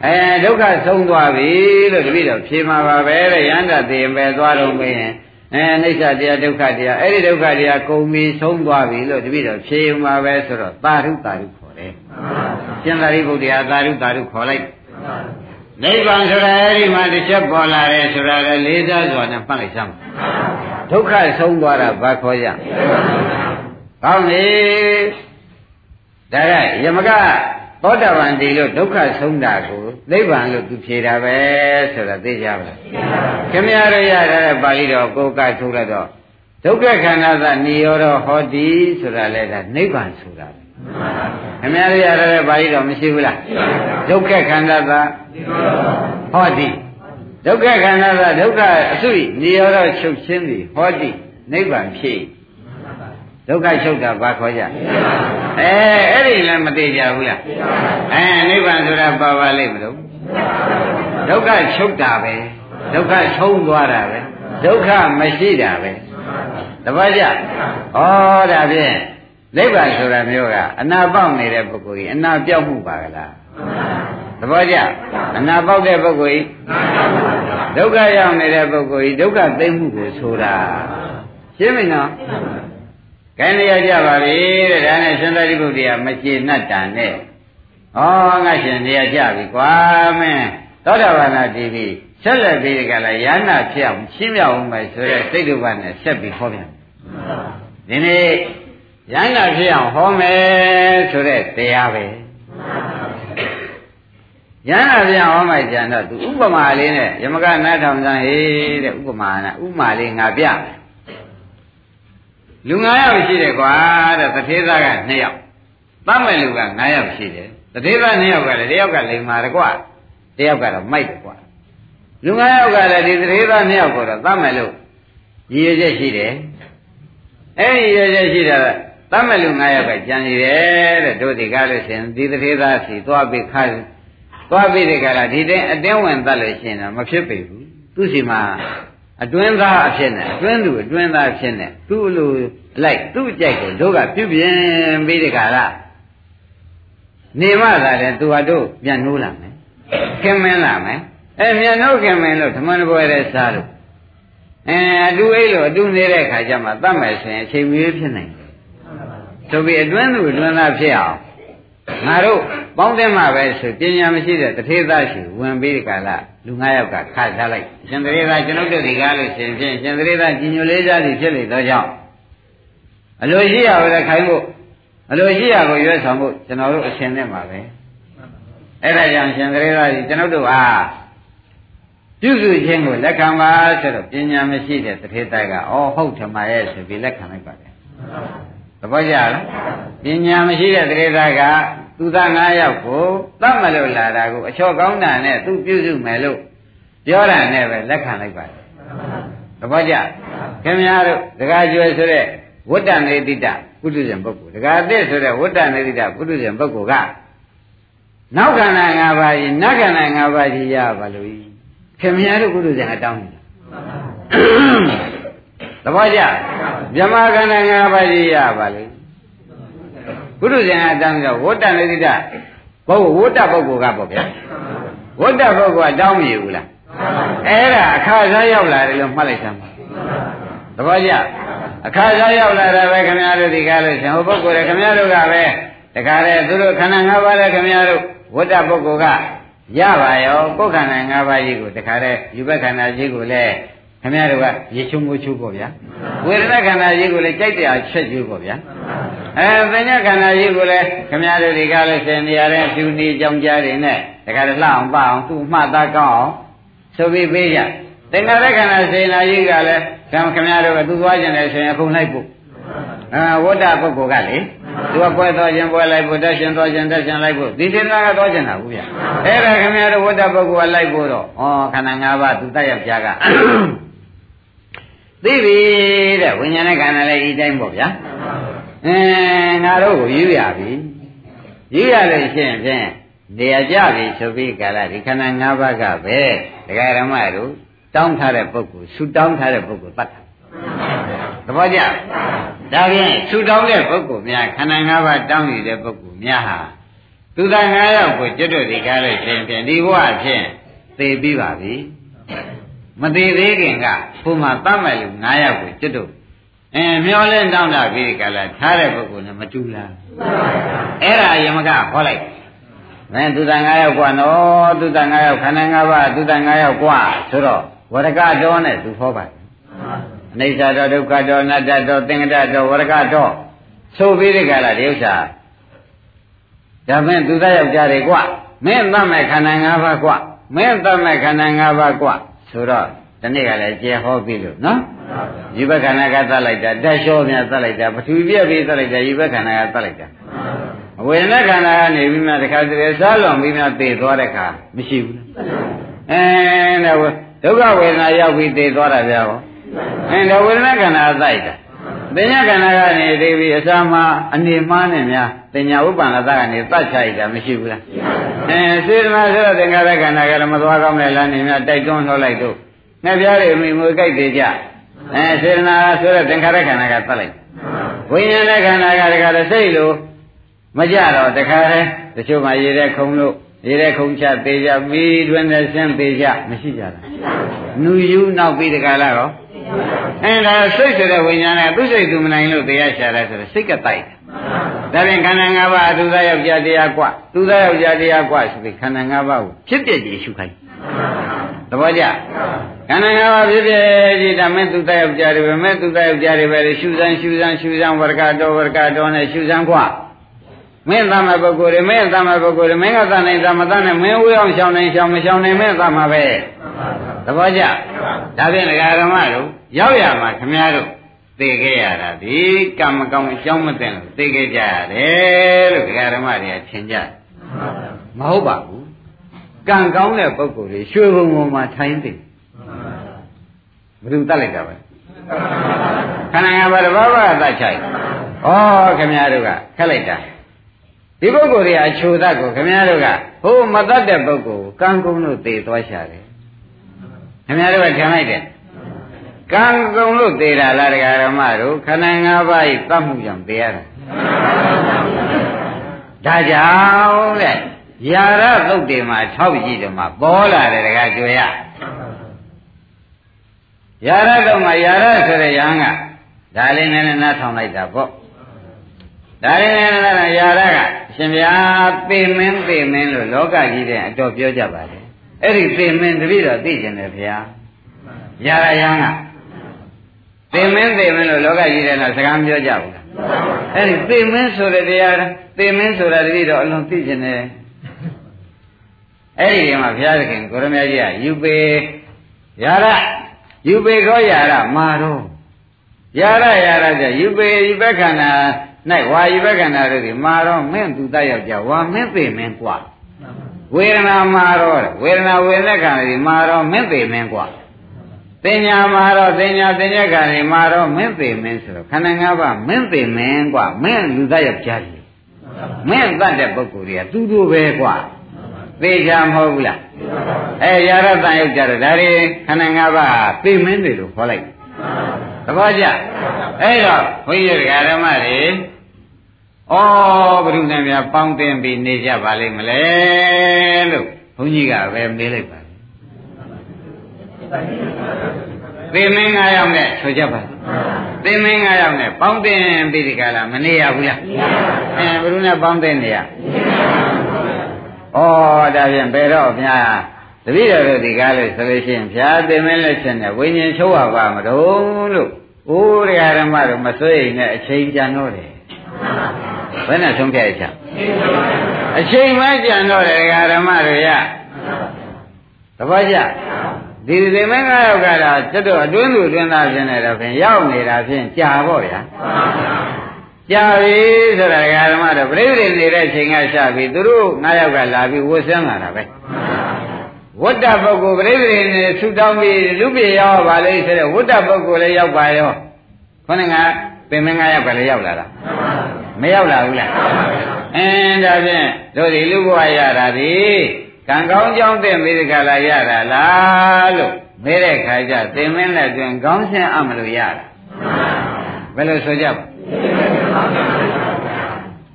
အဲဒုက္ခဆုံးသွားပြီလို့တပည့်တော်ဖြေမှာပါပဲတဲ့ရဟန္တာသိရင်ပဲသွားတော့မင်းအဲအိဋ္ဌတရားဒုက္ခတရားအဲ့ဒီဒုက္ခတရားကုန်ပြီဆုံးသွားပြီလို့တပည့်တော်ဖြေမှာပဲဆိုတော့သာဓုသာဓုခေါ်တယ်ရှင်သာရိပုတ္တရာသာဓုသာဓုခေါ်လိုက်နိဗ္ဗာန်ဆိုတာအဲ့ဒီမှာတစ်ချက်ပေါ်လာတယ်ဆိုတာလေလေးစားစွာနဲ့မှတ်လိုက်စမ်း ဒုက္ခဆုံးသွားတာဘာခေါ်ရကောင်းပြီဒါကယမကသောတာပန်ဒီလို့ဒုက္ခဆုံးတာကိုနိဗ္ဗာန်လို့သူဖြေတာပဲဆိုတာသိကြပါလားခင်ဗျားတို့ရတဲ့ပါဠိတော်ကိုကထုတ်လိုက်တော့ဒုက္ခခန္ဓာသနိရောဓဟောတိဆိုတာလဲဒါနိဗ္ဗာန်ဆိုတာပဲခင်ဗျားတို့ရတဲ့ပါဠိတော်မရှိဘူးလားဒုက္ခခန္ဓာသဟောတိ ဒုက္ခခန္ဓာသဒုက္ခအစုနိရောဓချုပ်ခြင်းသည်ဟောတိနိဗ္ဗာန်ဖြစ်ဒုက္ခချုပ်တာဘာခေါ်ကြအဲအဲ့ဒီလည်းမသေးကြဘူးလားအဲနိဗ္ဗာန်ဆိုတာပါပါလိမ့်မလို့ဒုက္ခချုပ်တာပဲဒုက္ခဆုံးသွားတာပဲဒုက္ခမရှိတာပဲတပတ်ကြဩဒါဖြင့်နိဗ္ဗာန်ဆိုတာမျိုးကအနာပေါက်နေတဲ့ပုဂ္ဂိုလ်ကြီးအနာပြောက်မှုပါကလား သဘောကျအနာပေါက်တဲ့ပုဂ္ဂိုလ်ကြီးဒုက္ခရောက်နေတဲ့ပုဂ္ဂိုလ်ကြီးဒုက္ခသိမ့်မှုကိုဆိုတာရှင်းပြီနော်ခိုင်းရကြပါပြီတဲ့ဒါနဲ့ရှင်သာရိပုတ္တရာမကျေနပ်တာနဲ့ဩငါရှင်တရားကြပြီကွာမင်းသောတာပန်နာတည်ပြီဆက်လက်ပြီးကြလားယန္နာဖြစ်အောင်ရှင်းပြအောင်မယ်ဆိုတဲ့စိတ်ဓာတ်နဲ့ဆက်ပြီးဟောပြန်ဒီနေ့ယန္နာဖြစ်အောင်ဟောမယ်ဆိုတဲ့တရားပဲ ယန္နာဖြစ်အောင်ဟောမှကြံတော့သူဥပမာလေးနဲ့ယမကနားထောင်စမ်းဟေးတဲ့ဥပမာနဲ့ဥပမာလေးငါပြလူ9ယောက်ရှိတယ်ကွာတဲ့တထေးသားက2ယောက်တတ်မဲ့လူက9ယောက်ရှိတယ်တထေးသား2ယောက်ကလည်းတယောက်ကလိမ်မာတယ်ကွာတယောက်ကတော့မိုက်တယ်ကွာလူ9ယောက်ကလည်းဒီတထေးသား2ယောက်ကိုတော့တတ်မဲ့လို့ရည်ရချက်ရှိတယ်အဲ့ဒီရည်ရချက်ရှိတာတတ်မဲ့လူ9ယောက်ကကြံရည်တယ်တဲ့တို့ဒီကားလို့ရှင်ဒီတထေးသားစီသွားပြီးခါ သွားပြီးဒီကလာဒီတင်းအတင်းဝင်တတ်လို့ရှင်တော့မဖြစ်ပေဘူးသူစီမှာအတွင်းသားအဖြစ်နဲ့အတွင်းသူအတွင်းသားဖြစ်နဲ့သူ့လိုလိုက်သူ့ကြိုက်ကိုတို့ကပြုပြင်ပြီးဒီကလာနေမှသာလဲသူဟာတို့ပြန်နိုးလာမယ်ခင်မင်းလာမယ်အဲမြန်နိုးခင်မင်းလို့ဓမ္မနပွဲတဲ့စားလို့အဲအတူအိတ်လို့အတူနေတဲ့ခါကျမှတတ်မယ်ဆိုရင်အချိန်မီဖြစ်နိုင်တယ်ဆိုပြီးအတွင်းသူအတွင်းသားဖြစ်အောင် ငါတို့ပေါင်းတဲ့မှာပဲဆိုပညာမရှိတဲ့တထေသားရှိဝင်ပြီးဒီကလာလူ၅ယောက်ကခါထားလိုက်ရှင်တထေသားကျွန်ုပ်တို့ဒီကားလို့ရှင်ဖြင့်ရှင်တထေသားကြီးညိုလေးစားသည်ဖြစ်လေသောကြောင့်အလိုရှိရပါလေခိုင်းဖို့အလိုရှိရကိုရွေးဆောင်ဖို့ကျွန်တော်တို့အရှင်နဲ့မှာပဲအဲ့ဒါကြောင့်ရှင်တထေသားကြီးကျွန်ုပ်တို့ဟာပြုစုခြင်းကိုလက်ခံပါဆိုတော့ပညာမရှိတဲ့တထေသားကဩဟုတ်ထမရဲ့ဆိုပြီးလက်ခံလိုက်ပါတယ်သဘောကျလား ပညာမရှိတဲ့တထေသားကသူသား၅ယောက်ကိုတတ်မလို့လာတာကိုအချော့ကောင်းတာနဲ့သူပြုစုမယ်လို့ပြောတာနဲ့ပဲလက်ခံလိုက်ပါတယ်သဘောကျခင်ဗျားတို့ဒကာကျွယ်ဆိုတဲ့ဝတ္တနေတိတပုထုဇဉ်ပုဂ္ဂိုလ်ဒကာအစ်ဆိုတဲ့ဝတ္တနေတိတပုထုဇဉ်ပုဂ္ဂိုလ်ကနောက်ခန္ဓာ၅ပါးကြီးနတ်ခန္ဓာ၅ပါးကြီးရပါလို့ခင်ဗျားတို့ပုထုဇဉ်အတောင်းနေတာသဘောကျမြမခန္ဓာ၅ပါးကြီးရပါလို့ ပုထုဇဉ်အတောင်းတော့ဝတ္တနေတိတပုဂ္ဂိုလ်ဝတ္တပုဂ္ဂိုလ်ကပေါ့ဗျာဝတ္တပုဂ္ဂိုလ်ကတောင်းမရဘူးလားအဲ့ဒါအခါစားရောက်လာတယ်လို့မှတ်လိုက်စမ်းပါသဘောကျအခါစားရောက်လာတာပဲခင်ဗျားတို့ဒီကားလို့ရှင်ဟိုပုဂ္ဂိုလ်တွေခင်ဗျားတို့ကပဲတခါလေသူတို့ခန္ဓာ၅ပါးလေခင်ဗျားတို့ဝတ္တပုဂ္ဂိုလ်ကရပါရောကိုယ်ခန္ဓာ၅ပါးကြီးကိုတခါလေယူဘက်ခန္ဓာကြီးကိုလည်း ခင်ဗျားတို့ကရေချုံကိုချုပေါ့ဗျာဝေဒနာခန္ဓာကြီးကိုလည်းကြိုက်တဲ့အချက်ကျိုးပေါ့ဗျာအဲပညာခန္ဓာကြီးကိုလည်းခင်ဗျားတို့ဒီကားလို့ရှင်နေရာတဲ့ဖြူနေကြောင်ကြားတွေနဲ့တခါလေလှအောင်ပအောင်သူ့မှတ်သားကောင်းအောင်ဆိုပြီးပေးကြသင်္ခါရခန္ဓာစေနာကြီးကလည်းကံခင်ဗျားတို့ကသူသွားကြတယ်ဆိုရင်အခုလိုက်ဖို့အာဝတ္တပုဂ္ဂိုလ်ကလေသူကပွဲတော်ခြင်းပွဲလိုက်ဖို့တက်ရှင်တော်ခြင်းတက်ရှင်လိုက်ဖို့ဒီစေနာကတော့ကျင်တာဘူးဗျအဲ့ဒါခင်ဗျားတို့ဝတ္တပုဂ္ဂိုလ်ကလိုက်ဖို့တော့ဩခန္ဓာ၅ပါးသူတက်ရောက်ကြက သိပြီတဲ့ဝိညာဉ်နဲ့ခန္ဓာလည်းဤတိုင်းပေါ့ဗျာအဲငါတို့ကိုယူရပြီယူရလို့ရှိရင်ဖြင့်နေရာကြပြီဆိုပြီးကာလဒီခန္ဓာ၅ပါးကပဲဒကာရမတို့တောင်းထားတဲ့ပုဂ္ဂိုလ်ဆူတောင်းထားတဲ့ပုဂ္ဂိုလ်တတ်တာသဘောကျဒါဖြင့်ဆူတောင်းတဲ့ပုဂ္ဂိုလ်များခန္ဓာ၅ပါးတောင်းနေတဲ့ပုဂ္ဂိုလ်များဟာသူသာ၅ယောက်ကိုကျွတ်တို့ဒီကားလို့ရှင်ဖြင့်ဒီဘဝဖြင့်သေပြီးပါပြီ မသေးသေးခင်ကဘုမှတတ်မဲ့လူ၅ယောက်ကိုကျွတ်တို့အင်းမျောလင်းတောင်းတာပြီးကြလားထားတဲ့ပုဂ္ဂိုလ်နဲ့မတူလားအဲ့ဒါယမကဟောလိုက်မင်းသူတန်၅ယောက်กว่าနော်သူတန်၅ယောက်ခန္ဓာ၅ပါးသူတန်၅ယောက်กว่าဆိုတော့ဝရကတော်နဲ့သူဟောပါတယ်အနိစ္စတော်ဒုက္ခတော်အနတ္တတော်သင်္ကတတော်ဝရကတော်ဆိုပြီးဒီကလာဒီဥစ္စာဒါမင်းသူသားယောက်ျားတွေကမင်းသတ်မဲ့ခန္ဓာ၅ပါးกว่าမင်းသတ်မဲ့ခန္ဓာ၅ပါးกว่า ဆိုတော့ဒီနေ့ကလည်းကျေဟောပြီလို့နော်ယူဘခန္ဓာကသတ်လိုက်တာတက်လျှောများသတ်လိုက်တာပထဝီပြည့်ပြီးသတ်လိုက်တာယူဘခန္ဓာကသတ်လိုက်တာဝေဒနာခန္ဓာကနေပြီးမှတခါတည်းစားလွန်ပြီးမှသိသွားတဲ့ခါမရှိဘူးအဲဒါဒုက္ခဝေဒနာရောက်ပြီးသိသွားတာဗျာဟောအဲဒါဝေဒနာခန္ဓာအသိတာ ပညာခန္ဓာကနေသိပြီးအစာမှာအနေမှားနေများပညာဥပ္ပန္နသကနေသတ်ချလိုက်တာမရှိဘူးလားအဲစေတနာဆိုတော့သင်္ခါရခန္ဓာကလည်းမသွားကောင်းတဲ့လမ်းနေများတိုက်တွန်းလှောက်လိုက်တော့ငှက်ပြားတွေမိမွေကြိုက်သေးကြအဲစေတနာဆိုတော့သင်္ခါရခန္ဓာကသတ်လိုက်ဝိညာဉ်နဲ့ခန္ဓာကတခါတည်းစိတ်လို့မကြတော့တခါတည်းတချို့မှရေတဲ့ခုံလို့ရေတဲ့ခုံချသေးကြပြီးတွင်နဲ့ဆင်းသေးကြမရှိကြတာနူယူနောက်ပြီးတခါလားရော အဲဒါစိတ်ဆိုတဲ့ဝိညာဉ်နဲ့သူစိတ်သူမနိုင်လို့တရားရှာတယ်ဆိုတော့စိတ်ကတိုက်တယ်ဒါဖြင့်ခန္ဓာ၅ပါးသူသားယောက်ျားတရားกว่าသူသားယောက်ျားတရားกว่าဆိုပြီးခန္ဓာ၅ပါးကိုဖြစ်ပြကြည့်ရှုခိုင်းသဘောကျခန္ဓာ၅ပါးဖြစ်ပြကြည့်ဒါမဲ့သူသားယောက်ျားတွေပဲမဲ့သူသားယောက်ျားတွေပဲရှုစမ်းရှုစမ်းရှုစမ်းဝရကတော်ဝရကတော်နဲ့ရှုစမ်းกว่า မင်းသမပုဂ္ဂိုလ်တွေမင်းသမပုဂ္ဂိုလ်တွေမင်းကသနိုင်သမသနဲ့မင်းဝေးအောင်ရှောင်းနိုင်ရှောင်းမရှောင်းနိုင်မင်းသမပဲသဘောကျဒါဖြင့်ဒကာဓမ္မတို့ရောက်ရမှာခမည်းတော်သိခဲ့ရတာဒီကံမကောင်းအကြောင်းမသိလို့သိခဲ့ကြရတယ်လို့ဒကာဓမ္မတွေကထင်ကြတယ်မဟုတ်ပါဘူးကံကောင်းတဲ့ပုဂ္ဂိုလ်တွေရွှေဘုံပေါ်မှာထိုင်သိဘယ်သူတတ်လိုက်တာပဲခန္ဓာငါးပါးတစ်ပါးပါးသတ်ချိုက်ဩခင်ဗျားတို့ကခက်လိုက်တာ ဒီပုဂ္ဂိုလ်တွေအချိုသတ်ကိုခင်ဗျားတို့ကဟိုမတတ်တဲ့ပုဂ္ဂိုလ်ကံကုန်းလို့သေသွားရှာတယ်ခင်ဗျားတို့ကထင်လိုက်တယ်ကံကုန်းလို့သေတာလားတရားဓမ္မတို့ခန္ဓာ၅ပါးဤတတ်မှုကြောင့်သေရတာဒါကြောင့်လေယာရသုတ်တေမှာ၆ကြည့်တယ်မှာပေါ်လာတယ်တကားကြွရယာရတော့မှာယာရဆိုတဲ့ယဟန်ကဒါလေးနည်းနည်းနားထောင်လိုက်တာပေါ့ ဒါလေးနည်းနည်းနားယာရကရှင်ဗျာသေမင်းသေမင်းလို့လောကကြီးတဲ့အတော်ပြောကြပါတယ်အဲ့ဒီသေမင်းတပည့်တော်သိကျင်တယ်ဗျာယာရယဟန်ကသေမင်းသေမင်းလို့လောကကြီးတဲ့လားစကားပြောကြဘူးလားအဲ့ဒီသေမင်းဆိုတဲ့တရားသေမင်းဆိုတာတပည့်တော်အလွန်သိကျင်တယ်အဲ့ဒီတည်းမှာဘုရားသခင်ကိုရမကြီးကယူပေယာရယူပေခောယာရမာတော့ယာရယာရကြယူပေယူဘခန္ဓာ၌ ဝါယူဘခန္ဓာတို့ဒီမာတော့မင်းသူတတ်ယောက်ျားဝါမင်းပေမင်းกว่าဝေဒနာမာတော့ဝေဒနာဝေဒနာခန္ဓာဒီမာတော့မင်းပေမင်းกว่าတင်ညာမာတော့တင်ညာတင်ညာခန္ဓာဒီမာတော့မင်းပေမင်းဆိုတော့ခန္ဓာ၅ပါးမင်းပေမင်းกว่าမင်းလူတတ်ယောက်ျားကြီးမင်းတတ်တဲ့ပုဂ္ဂိုလ်တွေကသူတို့ပဲกว่าသေချာမဟုတ်ဘူးလားအဲရာရတန်ရောက်ကြတော့ဒါတွေခန္ဓာ၅ပါးသိမင်းတွေလို့ခေါ်လိုက်သဘောကျအဲ့တော့ဘုန်းကြီးဓမ္မတွေ ဩဘုရုနဲ့များပေါင်းတင်ပြီးနေကြပါလိမ့်မလဲလို့ဘုန်းကြီးကပဲမေးလိုက်ပါသေမင်း၅ယောက်နဲ့ဆိုကြပါသေမင်း၅ယောက်နဲ့ပေါင်းတင်ပြီးဒီကလာမနေရဘူးလားအဲဘုရုနဲ့ပေါင်းတင်နေရဩဒါဖြင့်ဘယ်တော့ဗျာတပည့်တော်တို့ဒီကားလို့ဆိုလို့ရှိရင်ဖြာသိမင်းလက်ချက်နဲ့ဝိညာဉ်ချုပ်ရပါမလို့လို့အိုးတရားဓမ္မတို့မစွဲရင်လည်းအချိန်ကြံတော့တယ် ဘယ်နဲ့ဆုံးဖြတ်ချက်အချိန်မှကြံတော့တယ်တရားဓမ္မတို့ရတပည့်ကြဒီဒီမင်းငါယောက်ကတော့ကျွတ်တော့အတွင်းသူအတွင်းသားဖြစ်နေတော့ဖြင့်ရောက်နေတာဖြင့်ကြာပေါ့ဗျာကြာပြီဆိုတာဓမ္မတော့ပြိဋိနေတဲ့အချိန်ကရှာပြီးသူတို့ငါးယောက်ကလာပြီးဝတ်ဆင်းလာတာပဲဝတ္တပုဂ္ဂိုလ်ပြိဋိနေဆူတောင်းပြီးလူပြေရောက်ပါလေဆိုတဲ့ဝတ္တပုဂ္ဂိုလ်လည်းရောက်ပါရောခொနကပင်မငါးယောက်ကလည်းရောက်လာတာ မရောက်လာဘူးလားအင်းဒါဖြင့်တို့ဒီလူဘဝရတာဒီကံကောင်းကြောင်းတဲ့မိဒကလာရတာလားလို့မေးတဲ့ခါကျသင်မင်းလက်တွင်ကောင်းရှင်းအမလို့ရတာဘယ်လိုဆိုကြပါ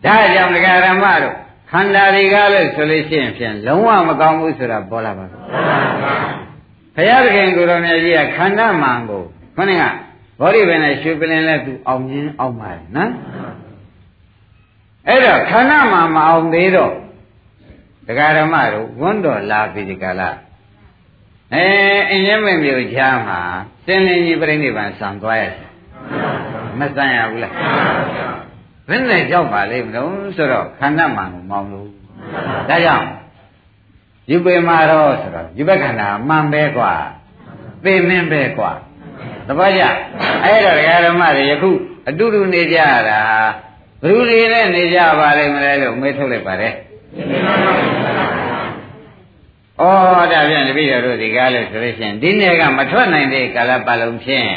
ဒါကြောင့်ဒကာရမတို့ခန္ဓာတွေကလည်းဆိုလို့ရှိရင်ဖြင့်လုံးဝမကောင်းဘူးဆိုတာပေါ်လာပါဘူးဘုရားသခင်ကိုယ်တော်မြတ်ကြီးကခန္ဓာမှန်ကိုခေါင်းကဘောဓိပင်နဲ့ရွှေပလင်နဲ့သူအောင်မြင်အောင်ပါတယ်နော် အဲ့တော့ခန္ဓာမှမအောင်သေးတော့ဒကာရမတို့ဝန်းတော်လာပြီဒီကလာအဲအင်းရမမျိုးချားမှာစင်လင်းကြီးပြိဋိဘံဆံသွားရတယ်မဆံရဘူးလားဘယ်နဲ့ကြောက်ပါလိမ့်မလို့ဆိုတော့ခန္ဓာမှန်ကိုမောင်းလို့ဒါကြောင့်ယူပေမာတော့ဆိုတော့ယူဘခန္ဓာမှန်ပဲกว่าသိမင်းပဲกว่าသဘောကျအဲ့တော့ဒကာဓမ္မတွေယခုအတူတူနေကြရတာ ဘယ်သူတွေနဲ့နေကြပါလိမ့်မလဲလို့မေးထုတ်လိုက်ပါတယ်ဩဒါပြန်တပည့်တော်တို့ဒီကားလို့ဆိုလို့ရှိရင်ဒီနေ့ကမထွက်နိုင်တဲ့ကာလပတ်လုံးဖြင့်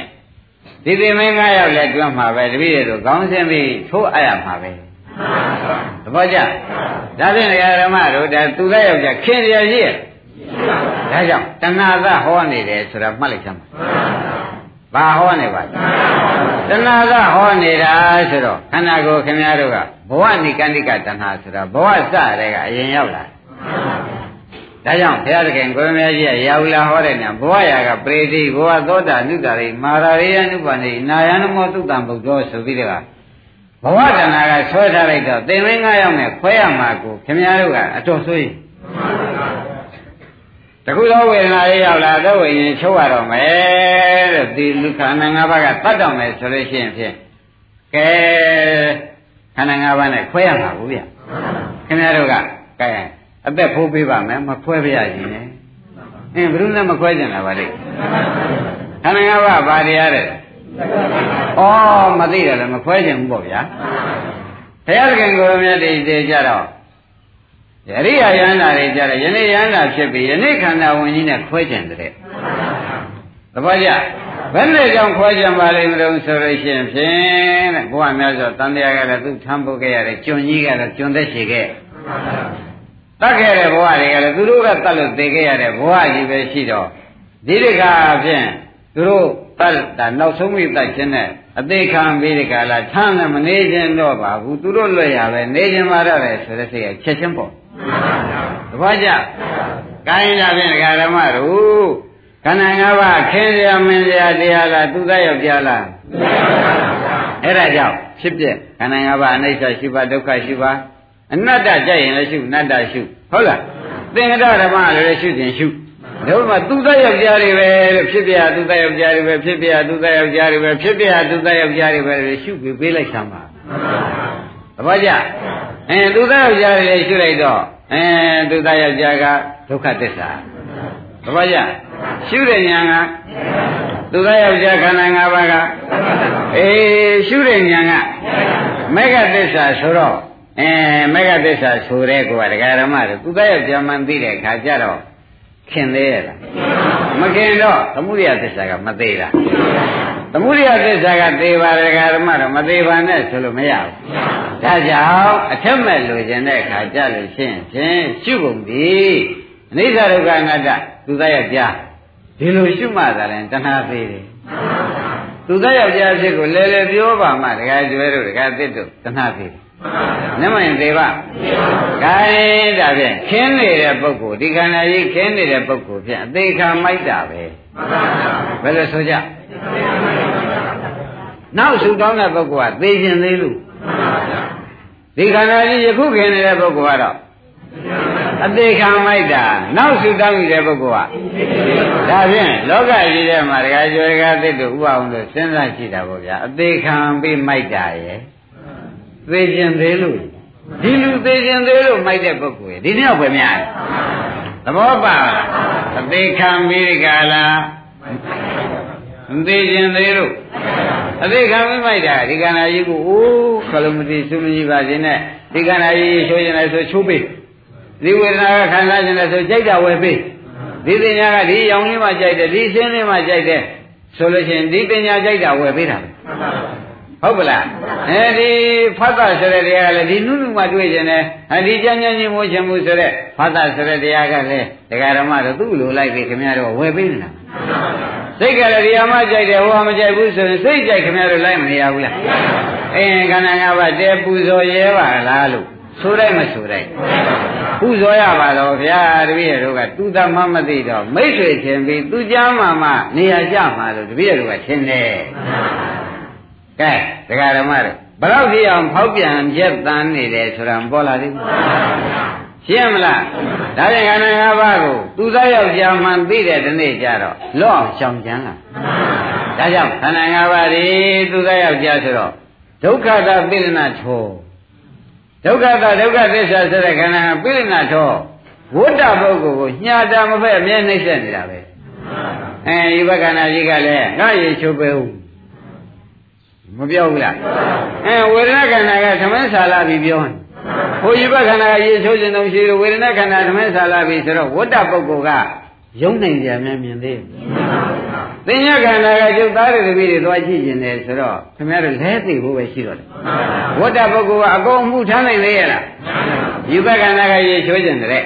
ဒီသိမင်း၅ယောက်လည်းတွန်းမှာပဲတပည့်တို့ခေါင်းဆင်းပြီးထိုးအပ်ရမှာပဲသဘောကျဒါဖြင့်ဓမ္မတို့ဒါသူသားယောက်ျားခင်ရရှိရဒါကြောင့်တဏှာသဟောနေတယ်ဆိုတာမှတ်လိုက်ချမ်းပါ ဘဘာဟောနေပါလဲတဏှာကဟောနေတာဆိုတော့ခန္ဓာကိုယ်ခင်ဗျားတို့ကဘဝနိကန္တိကတဏှာဆိုတာဘဝစတဲ့ကအရင်ရောက်လာဒါကြောင့်ဘုရားသခင်ကိုရမကြီးကရာဟုလာဟောတဲ့ညဘဝရာကပရိတိဘဝသောတာနုတာရိမာရရိယနုပန္နိနာယနမောသုတံဗုဒ္ဓောဆိုပြီးတော့ဘဝတဏှာကဆွဲထားလိုက်တော့သင်္ဝင်း၅ယောက်နဲ့ခွဲရမှာကိုခင်ဗျားတို့ကအတော်ဆိုရင် တခုသောဝေဒနာလေးရောက်လာတော့ဝိညာဉ်ချုပ်ရတော့မယ်တဲ့ဒီလူခန္ဓာ၅ပါးကတတ်တော့မယ်ဆိုလို့ရှိရင်ဖြင့်ကဲခန္ဓာ၅ပါးနဲ့ခွဲရမှာဘူးဗျခင်ဗျားတို့ကကဲအသက်ဖိုးပေးပါမယ်မခွဲပြရရင်နဲ့အင်းဘယ်သူနဲ့မခွဲကြင်တာပါလေခန္ဓာ၅ပါးဘာတရားတဲ့ဩမသိတယ်လည်းမခွဲကြင်ဘူးပေါ့ဗျာဘုရားသခင်ကိုယ်မြတ်တည်တည်ကြတော့ ယရိယာယန္တာတွေကြတယ်ယနေ့ယန္တာဖြစ်ပြီးယနေ့ခန္ဓာဝင်ကြီးနဲ့ခွဲကြတယ်တဲ့သဘောကျဘယ်နဲ့ကြောင့်ခွဲကြပါလိမ့်မလို့ဆိုလို့ရှိရင်ဖြင့်တဲ့ဘုရားများဆိုတန်တရားကလည်းသူထမ်းဖို့ခဲ့ရတယ်ကျွန်ကြီးကလည်းကျွန်သက်ရှိခဲ့တတ်ခဲ့တဲ့ဘဝတွေကလည်းသူတို့ကတတ်လို့သိခဲ့ရတဲ့ဘဝကြီးပဲရှိတော့ဒီတခါဖြင့်သူတို့တတ်တာနောက်ဆုံးမိတတ်ခြင်းနဲ့အသေးခံပြီးဒီကလာထမ်းလည်းမနေခြင်းတော့ပါဘူးသူတို့လွတ်ရပဲနေခြင်းမှာရတယ်ဆိုတဲ့စိတ်ကချက်ချင်းပေါ့ သဘောကျကိုင်းလာဖြင့်ဒကာဓမ္မတို့ခန္ဓာ၅ပါးခင်းရမင်းရတရားလားသူသားယောက်ျားလားအဲ့ဒါကြောင့်ဖြစ်ပြခန္ဓာ၅ပါးအနိစ္စရှိပါဒုက္ခရှိပါအနတ္တကြိုက်ရင်လည်းရှုအနတ္တရှုဟုတ်လားသင်္ကတဓမ္မလည်းရှုခြင်းရှုတို့မှသူသားယောက်ျားတွေပဲလို့ဖြစ်ပြသူသားယောက်ျားတွေပဲဖြစ်ပြသူသားယောက်ျားတွေပဲဖြစ်ပြသူသားယောက်ျားတွေပဲရှုပြီးပေးလိုက်ဆမ်းပါ သဘောကျအဲသူသားယောက်ျားတွေလည်းရှုလိုက်တော့အဲသူသားယောက်ျားကဒုက္ခသစ္စာသဘောကျရှုတဲ့ဉာဏ်ကသူသားယောက်ျားခန္ဓာ၅ပါးကအေးရှုတဲ့ဉာဏ်ကမေဃသစ္စာဆိုတော့အဲမေဃသစ္စာဆိုတဲ့ကောဒကာရမတွေသူသားယောက်ျားမှန်သိတဲ့ခါကျတော့ ခင်သေးရလားမခင်တော့သမုဒိယသစ္စာကမသေးတာသမုဒိယသစ္စာကသေပါဒကာရမတော့မသေးပါနဲ့ဆိုလို့မရဘူးဒါကြောင့်အထက်မဲ့လိုချင်တဲ့အခါကြလို့ရှင်းဖြင့်ရှုကုန်ပြီအနိစ္စဒုက္ခအနတ္တသူသားယောက်ျားဒီလိုရှုမှသာလဲတဏှာသေးတယ်သူသားယောက်ျားဖြစ်ကိုလဲလဲပြောပါမှဒကာကျွဲတို့ဒကာသစ်တို့တဏှာသေးတယ် နမရင်သေးပါခိုင်းဒါဖြင့်ခင်းနေတဲ့ပုဂ္ဂိုလ်ဒီခန္ဓာကြီးခင်းနေတဲ့ပုဂ္ဂိုလ်ဖြင့်အသေးခံမိုက်တာပဲဘယ်လိုဆိုကြနောက်ဆူတောင်းတဲ့ပုဂ္ဂိုလ်ကသေခြင်းသေးလို့ဒီခန္ဓာကြီးယခုခင်းနေတဲ့ပုဂ္ဂိုလ်ကတော့အသေးခံမိုက်တာနောက်ဆူတောင်းနေတဲ့ပုဂ္ဂိုလ်ကဒါဖြင့်လောကကြီးထဲမှာဒကာကျော်ဒကာသစ်တို့ဥပအောင်လို့စဉ်းစားကြည့်တာပေါ့ဗျာအသေးခံပြီးမိုက်တာရဲ့ သေခြင်းသေးလို့ဒီလူသေခြင်းသေးလို့မိုက်တဲ့ပုဂ္ဂိုလ်ရဲ့ဒီနေ့ပဲများသဘောပါအသေးခံပြီးဒီကလာမသေးခြင်းသေးလို့အသေးခံပြီးမိုက်တာဒီကနာကြီးကိုအိုးခလုံးမတိစုမကြီးပါခြင်းနဲ့ဒီကနာကြီးချိုးရင်လည်းဆိုချိုးပေးဒီဝေဒနာကခံစားခြင်းလည်းဆိုကြိုက်တာဝယ်ပေးဒီပညာကဒီရောင်လေးမှကြိုက်တယ်ဒီရှင်းလေးမှကြိုက်တယ်ဆိုလို့ရှိရင်ဒီပညာကြိုက်တာဝယ်ပေးတာ ဟုတ်ပလားအဲဒီဖတ်တာဆိုတဲ့တရားကလည်းဒီနုနုမှတွေ့ခြင်းနဲ့အဲဒီကြမ်းကြမ်းချင်းမိုးချင်မှုဆိုတဲ့ဖတ်တာဆိုတဲ့တရားကလည်းတရားဓမ္မတော့သူ့လိုလိုက်ပြီးခင်ဗျားတို့ဝယ်ပေးနေတာစိတ်ကလည်းတရားမှကြိုက်တယ်ဟောမကြိုက်ဘူးဆိုရင်စိတ်ကြိုက်ခင်ဗျားတို့လိုက်မနေရဘူးလားအင်းခန္ဓာငါးပါးတဲပူဇော်ရဲပါလားလို့ဆိုလိုက်မဆိုလိုက်ပူဇော်ရပါတော့ဗျာတပည့်တို့ကသူသမမသိတော့မိတ်ဆွေချင်းပြီးသူကြမ်းမှမှနေရာကျမှလို့တပည့်တို့ကထင်တယ် ကဲဒကာဓမ္မတို့ဘယ်တော့ဒီအောင်ဖောက်ပြန်ရက်တန်းနေတယ်ဆိုတာမပေါ်လာသေးဘူးရှင်းမလားဒါပြန်ခန္ဓာ၅ပါးကိုသူသားယောက်ျားမှန်သိတဲ့ဒီနေ့ကျတော့လော့အောင်ရှောင်ကြံလာဒါကြောင့်ခန္ဓာ၅ပါးဒီသူသားယောက်ျားဆိုတော့ဒုက္ခသာပိလနာထောဒုက္ခသာဒုက္ခသစ္စာဆိုတဲ့ခန္ဓာပိလနာထောဝိတ္တပုဂ္ဂိုလ်ကိုညှာတာမဖက်အမြဲနှိမ့်ဆက်နေတာပဲအဲဒီဘက္ခဏာကြီးကလည်းငါရေချုပ်ပဲဦးမ ပြောဘူးလားအဲဝေဒနာခန္ဓာကသမင်းဆာလာပြီးပြောတယ်ဘုရားဘခန္ဓာကရေချိုးခြင်းတော့ရှိတယ်ဝေဒနာခန္ဓာသမင်းဆာလာပြီးဆိုတော့ဝတ္တပုဂ္ဂိုလ်ကယုံနိုင်ကြများမြင်သေးသင်္ညခန္ဓာကကျုပ်သားတွေတပည့်တွေသွားကြည့်ခြင်းတယ်ဆိုတော့ခင်ဗျားတို့လဲသိဖို့ပဲရှိတော့တယ်ဝတ္တပုဂ္ဂိုလ်ကအကုန်မှုထားနိုင်လေရလားယူဘခန္ဓာကရေချိုးခြင်းတဲ့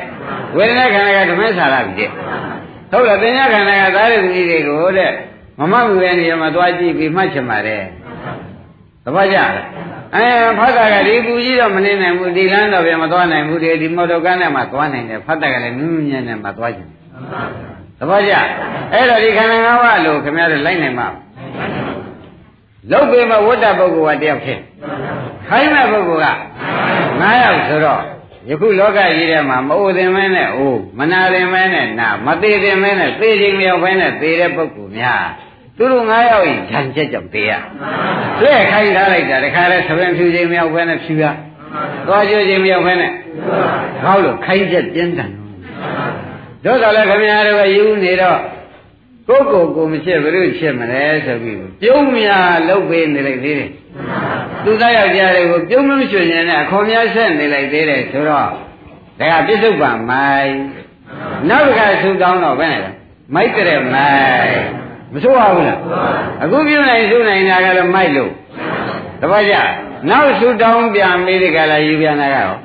ဝေဒနာခန္ဓာကသမင်းဆာလာပြီးတဲ့ဟုတ်လားသင်္ညခန္ဓာကသားတွေတပည့်တွေကိုတဲ့မမဘူးတဲ့နေရာမှာသွားကြည့်ပြီးမှတ်ချင်ပါတယ်သ ဘောကျလားအဲဖတ်တာကဒီပူကြီးတော့မနေနိုင်ဘူးဒီလမ်းတော့ပြန်မသွားနိုင်ဘူးဒီဒီမော်တော်ကားနဲ့မှသွားနိုင်တယ်ဖတ်တာကလည်းနူးနူးညံ့ညံ့မှသွားချင်သဘောကျအဲ့တော့ဒီခန္ဓာ၅ပါးလို့ခင်ဗျားတို့လိုက်နိုင်မှာလုတ်ပေမဲ့ဝတ္တပုဂ္ဂိုလ်ကတယောက်ဖြစ်ခိုင်းမဲ့ပုဂ္ဂိုလ်က9ယောက်ဆိုတော့ယခုလောကကြီးထဲမှာမအိုသင်မဲနဲ့အိုးမနာသင်မဲနဲ့နာမသေးသင်မဲနဲ့သေခြင်းမရောက်ဘဲနဲ့သေတဲ့ပုဂ္ဂိုလ်များ သူတို့9ယောက်ရင်ခြံချက်ကြောင့်သေရတွေ့ခိုင်းထားလိုက်တာတခါလဲသဘင်ဖြူခြင်းမရောက်ဘဲနဲ့ဖြူရသွားကြခြင်းမရောက်ဘဲနဲ့ဟောလို့ခိုင်းချက်ပြင်းတယ်တို့ကလည်းခင်ဗျားတို့ကယူနေတော့ကိုယ်ကိုယ်ကိုမဖြစ်ဘယ်လိုဖြစ်မလဲဆိုပြီးပြုံးမြာလှုပ်ပေးနေလိုက်သေးတယ်သူသားယောက်ျားတွေကိုပြုံးမရွှင်ရင်လည်းအခေါ်များဆက်နေလိုက်သေးတယ်ဆိုတော့ဒါကပြစ္ဆုတ်ပံမိုင်နောက်တစ်ခါဆူတောင်းတော့ဘယ်နဲ့လဲမိုက်တဲ့မိုင် မဆိုးပါဘူးလားအခုပြုနိုင်ဆူနိုင်တာကတော့မိုက်လို့တပတ်ကြနောက်ဆူတောင်းပြန်မေးဒီကလာယူပြန်တာကတော့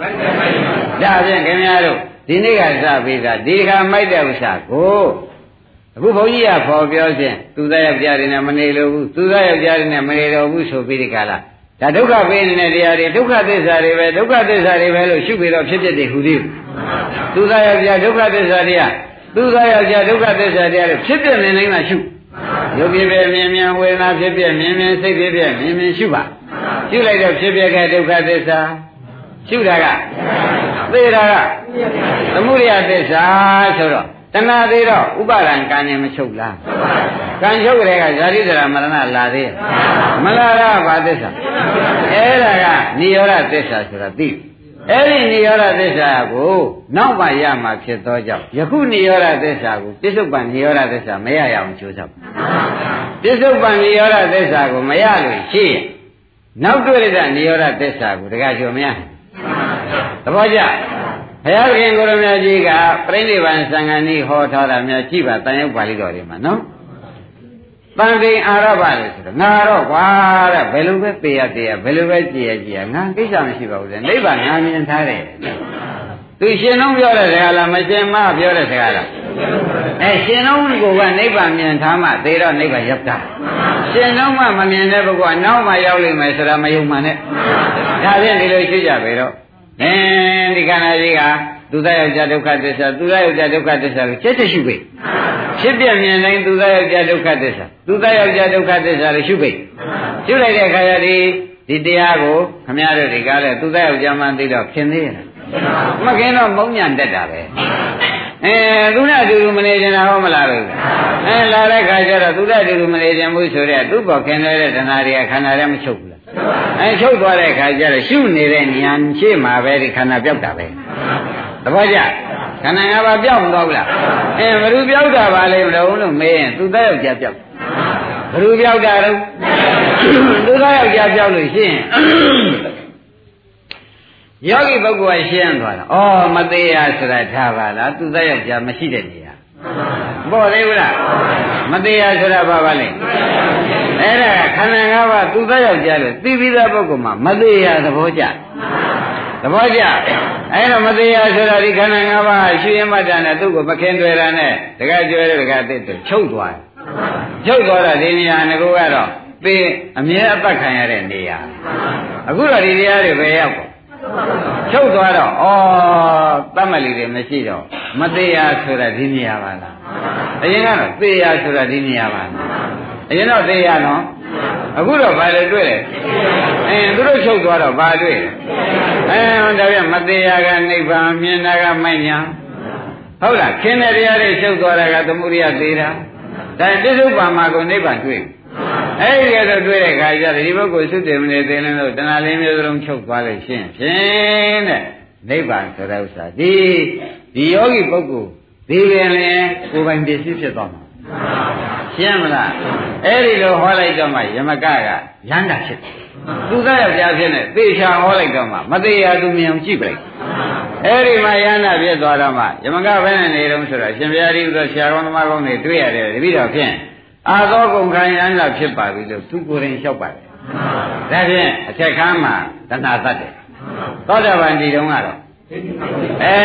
ဒါဖြင့်ခင်ဗျားတို့ဒီနေ့ကစပြီးတာဒီခါမိုက်တဲ့ဥစ္စာကိုအခုဘုန်းကြီးကဖော်ပြောခြင်းသူသားယောက်ျားတွေနဲ့မနေလို့ဘူးသူသားယောက်ျားတွေနဲ့မနေတော့ဘူးဆိုပြီးဒီကလာဒါဒုက္ခပေးနေတဲ့တရားတွေဒုက္ခသစ္စာတွေပဲဒုက္ခသစ္စာတွေပဲလို့ရှုပြီးတော့ဖြစ်ဖြစ်တွေဟူသည်သူသားယောက်ျားဒုက္ခသစ္စာတရားသူသားယောက်ျားဒုက္ခသစ္စာတရားတွေဖြစ်ဖြစ်နေနေမှရှု ရုပ်ဖြစ်ဖြစ်မြင်မြင်ဝေဒနာဖြစ်ဖြစ်မြင်မြင်စိတ်ဖြစ်ဖြစ်မြင်မြင်ရှုပါရှုလိုက်တော့ဖြစ်ဖြစ်ခဲ့ဒုက္ခသစ္စာရှုတာကသေတာကသမုဒယသစ္စာဆိုတော့တဏှာသေးတော့ဥပါဒံကံရင်မချုပ်လားကံချုပ်ကြတဲ့ကဇာတိဇရာမရဏလာသေးမလာရဘာသစ္စာအဲ့ဒါကនិရောဓသစ္စာဆိုတာသိ အဲ့ဒီနိရောဓသစ္စာကိုနောက်မှရမှာဖြစ်သောကြောင့်ယခုနိရောဓသစ္စာကိုပြစ္ဆုတ်ပံနိရောဓသစ္စာမရရအောင်ကြိုးစားပါပြစ္ဆုတ်ပံနိရောဓသစ္စာကိုမရလို့ရှိရင်နောက်တွေ့ရတဲ့နိရောဓသစ္စာကိုတခါကျော်မရသဘောကျဘုရားခင်ကိုရမကြီးကပြိဋိဘံသံဃာနည်းဟောထားတာများကြည့်ပါတန်ရုပ်ပါဠိတော်တွေမှာနော် တန်ခိန်အာရဘလေဆိုတော့ငါတော့ကွာတဲ့ဘယ်လိုပဲပေရတေးရဘယ်လိုပဲကြည်ရကြည်ရငါကိစ္စမရှိပါဘူးလေနိဗ္ဗာန်ငါမြင်ထားတယ်သူရှင်လုံးပြောတဲ့စကားလားမရှင်မပြောတဲ့စကားလားအဲရှင်လုံးကိုကနိဗ္ဗာန်မြင်ထားမှသေတော့နိဗ္ဗာန်ရောက်တာရှင်လုံးမှမမြင်တဲ့ဘုရားနောက်မှရောက်လိမ့်မယ်ဆိုတာမယုံမှနဲ့ဒါဖြင့်ဒီလိုရှိကြပဲတော့အင်းဒီခန္ဓာကြီးက သူသားယောက်ျားဒုက္ခသစ္စာသူသားယောက်ျားဒုက္ခသစ္စာကိုချက်ချက်ရှုပိဖြစ်ပြမြင်တိုင်းသူသားယောက်ျားဒုက္ခသစ္စာသူသားယောက်ျားဒုက္ခသစ္စာကိုရှုပိရှုလိုက်တဲ့အခါကျဒီဒီတရားကိုခမည်းတော်တွေကလည်းသူသားယောက်ျားမှသိတော့ခင်သေးရဲ့မခင်တော့မုံညံတက်တာပဲအဲသူနဲ့အတူတူမနေကြတာဟောမလားလို့အဲလာတဲ့ခါကျတော့သူနဲ့အတူတူမနေကြဘူးဆိုတော့သူ့ဘောခင်တဲ့တဏှာတွေကခန္ဓာထဲမချုပ်ဘူးလားအဲချုပ်သွားတဲ့ခါကျတော့ရှုနေတဲ့ဉာဏ်ရှေ့မှာပဲဒီခန္ဓာပြောက်တာပဲ သဘောကျခန္ဓာငါးပါးပြောက်မသွားဘူးလားအဲဘယ်သူပြောက်တာပါလဲမလို့လို့မေးရင်သူသားယောက်ျားပြောက်ဘယ်သူပြောက်တာတော့သူသားယောက်ျားပြောက်လို့ရှိရင်ယောဂီပုဂ္ဂိုလ်ကရှင်းသွားတာဩမသေးရဆိုတာထားပါလားသူသားယောက်ျားမရှိတဲ့နေရာပေါ်သေးဘူးလားမသေးရဆိုတာဘာပါလဲအဲ့ဒါခန္ဓာ၅ပါးသူသားယောက်ျားလို့သိပြီးသားပုဂ္ဂိုလ်မှာမသေးရသဘောကျ သဘောကျအဲ့တော့မသေးရဆိုတာဒီခန္ဓာ၅ပါးရှင်းရမှတ်တာနဲ့သူ့ကိုမခင်တွေ့တာနဲ့တကယ်ကျွဲတဲ့တကယ်သိတယ်ချုပ်သွားတယ်ချုပ်သွားတာဒီနေရာငကိုကတော့သိအမြဲအပတ်ခံရတဲ့နေရာအခုတော့ဒီတရားတွေပဲရောက်ပေါ့ချုပ်သွားတော့ဩတတ်မလီတွေမရှိတော့မသေးရဆိုတာဒီနေရာပါလားအရင်ကတော့သေရဆိုတာဒီနေရာပါလားအရင်တော့သေရနော် အခုတော့ဘာလဲတွေ့လဲအင်းသူတို့ချုပ်သွားတော့ဘာတွေ့လဲအဲဒါပြန်မသေးရကနိဗ္ဗာန်မြင်တာကမိုက်ညာဟုတ်လားခင်းတဲ့တရားတွေချုပ်သွားတာကသမုဒိယသေးတာဒါပြစ္ဆုတ်ပါမှာကိုနိဗ္ဗာန်တွေ့အဲ့ဒီကတော့တွေ့တဲ့ခါကျတော့ဒီပုဂ္ဂိုလ်သုတေမနေသေးလို့တဏှာလေးမျိုးစလုံးချုပ်သွားလို့ရှင်းဖြင့်တဲ့နိဗ္ဗာန်ဆိုတဲ့ဥစ္စာဒီဒီယောဂီပုဂ္ဂိုလ်ဒီပင်လည်းကိုယ်ပိုင်ပစ္စည်းဖြစ်သွားမှာ ရှင်းမလားအဲ့ဒီလိုဟောလိုက်တော့မှယမကကရမ်းတာဖြစ်တယ်သူသားယောက်ျားဖြစ်နေသေချာဟောလိုက်တော့မှမသေးရသူမြင်ကြည့်ပလိုက်အဲ့ဒီမှာရဟနာဖြစ်သွားတော့မှယမကဘယ်နဲ့နေတုံးဆိုတော့ရှင်ဘုရားကြီးတို့ဆရာကောင်းသမားကောင်းတွေတွေ့ရတယ်တပည့်တော်ဖြင့်အာသောကုန်ခံရမ်းလာဖြစ်ပါပြီလို့သူကိုယ်ရင်လျှောက်ပါတယ်ဒါဖြင့်အထက်ခန်းမှာတဏှာသတ်တယ်သောတာပန်ဒီတုန်းကတော့ အဲ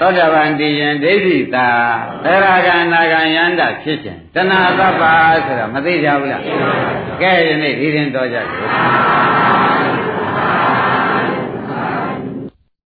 သောတာပန်တည်ရင်ဒိဋ္ဌိသာသရဂံနာဂံယန္တာဖြစ်ခြင်းတဏှာသဗ္ဗာဆိုတာမသိကြဘူးလားကဲယနေ့ဒီရင်တော်ကြတယ်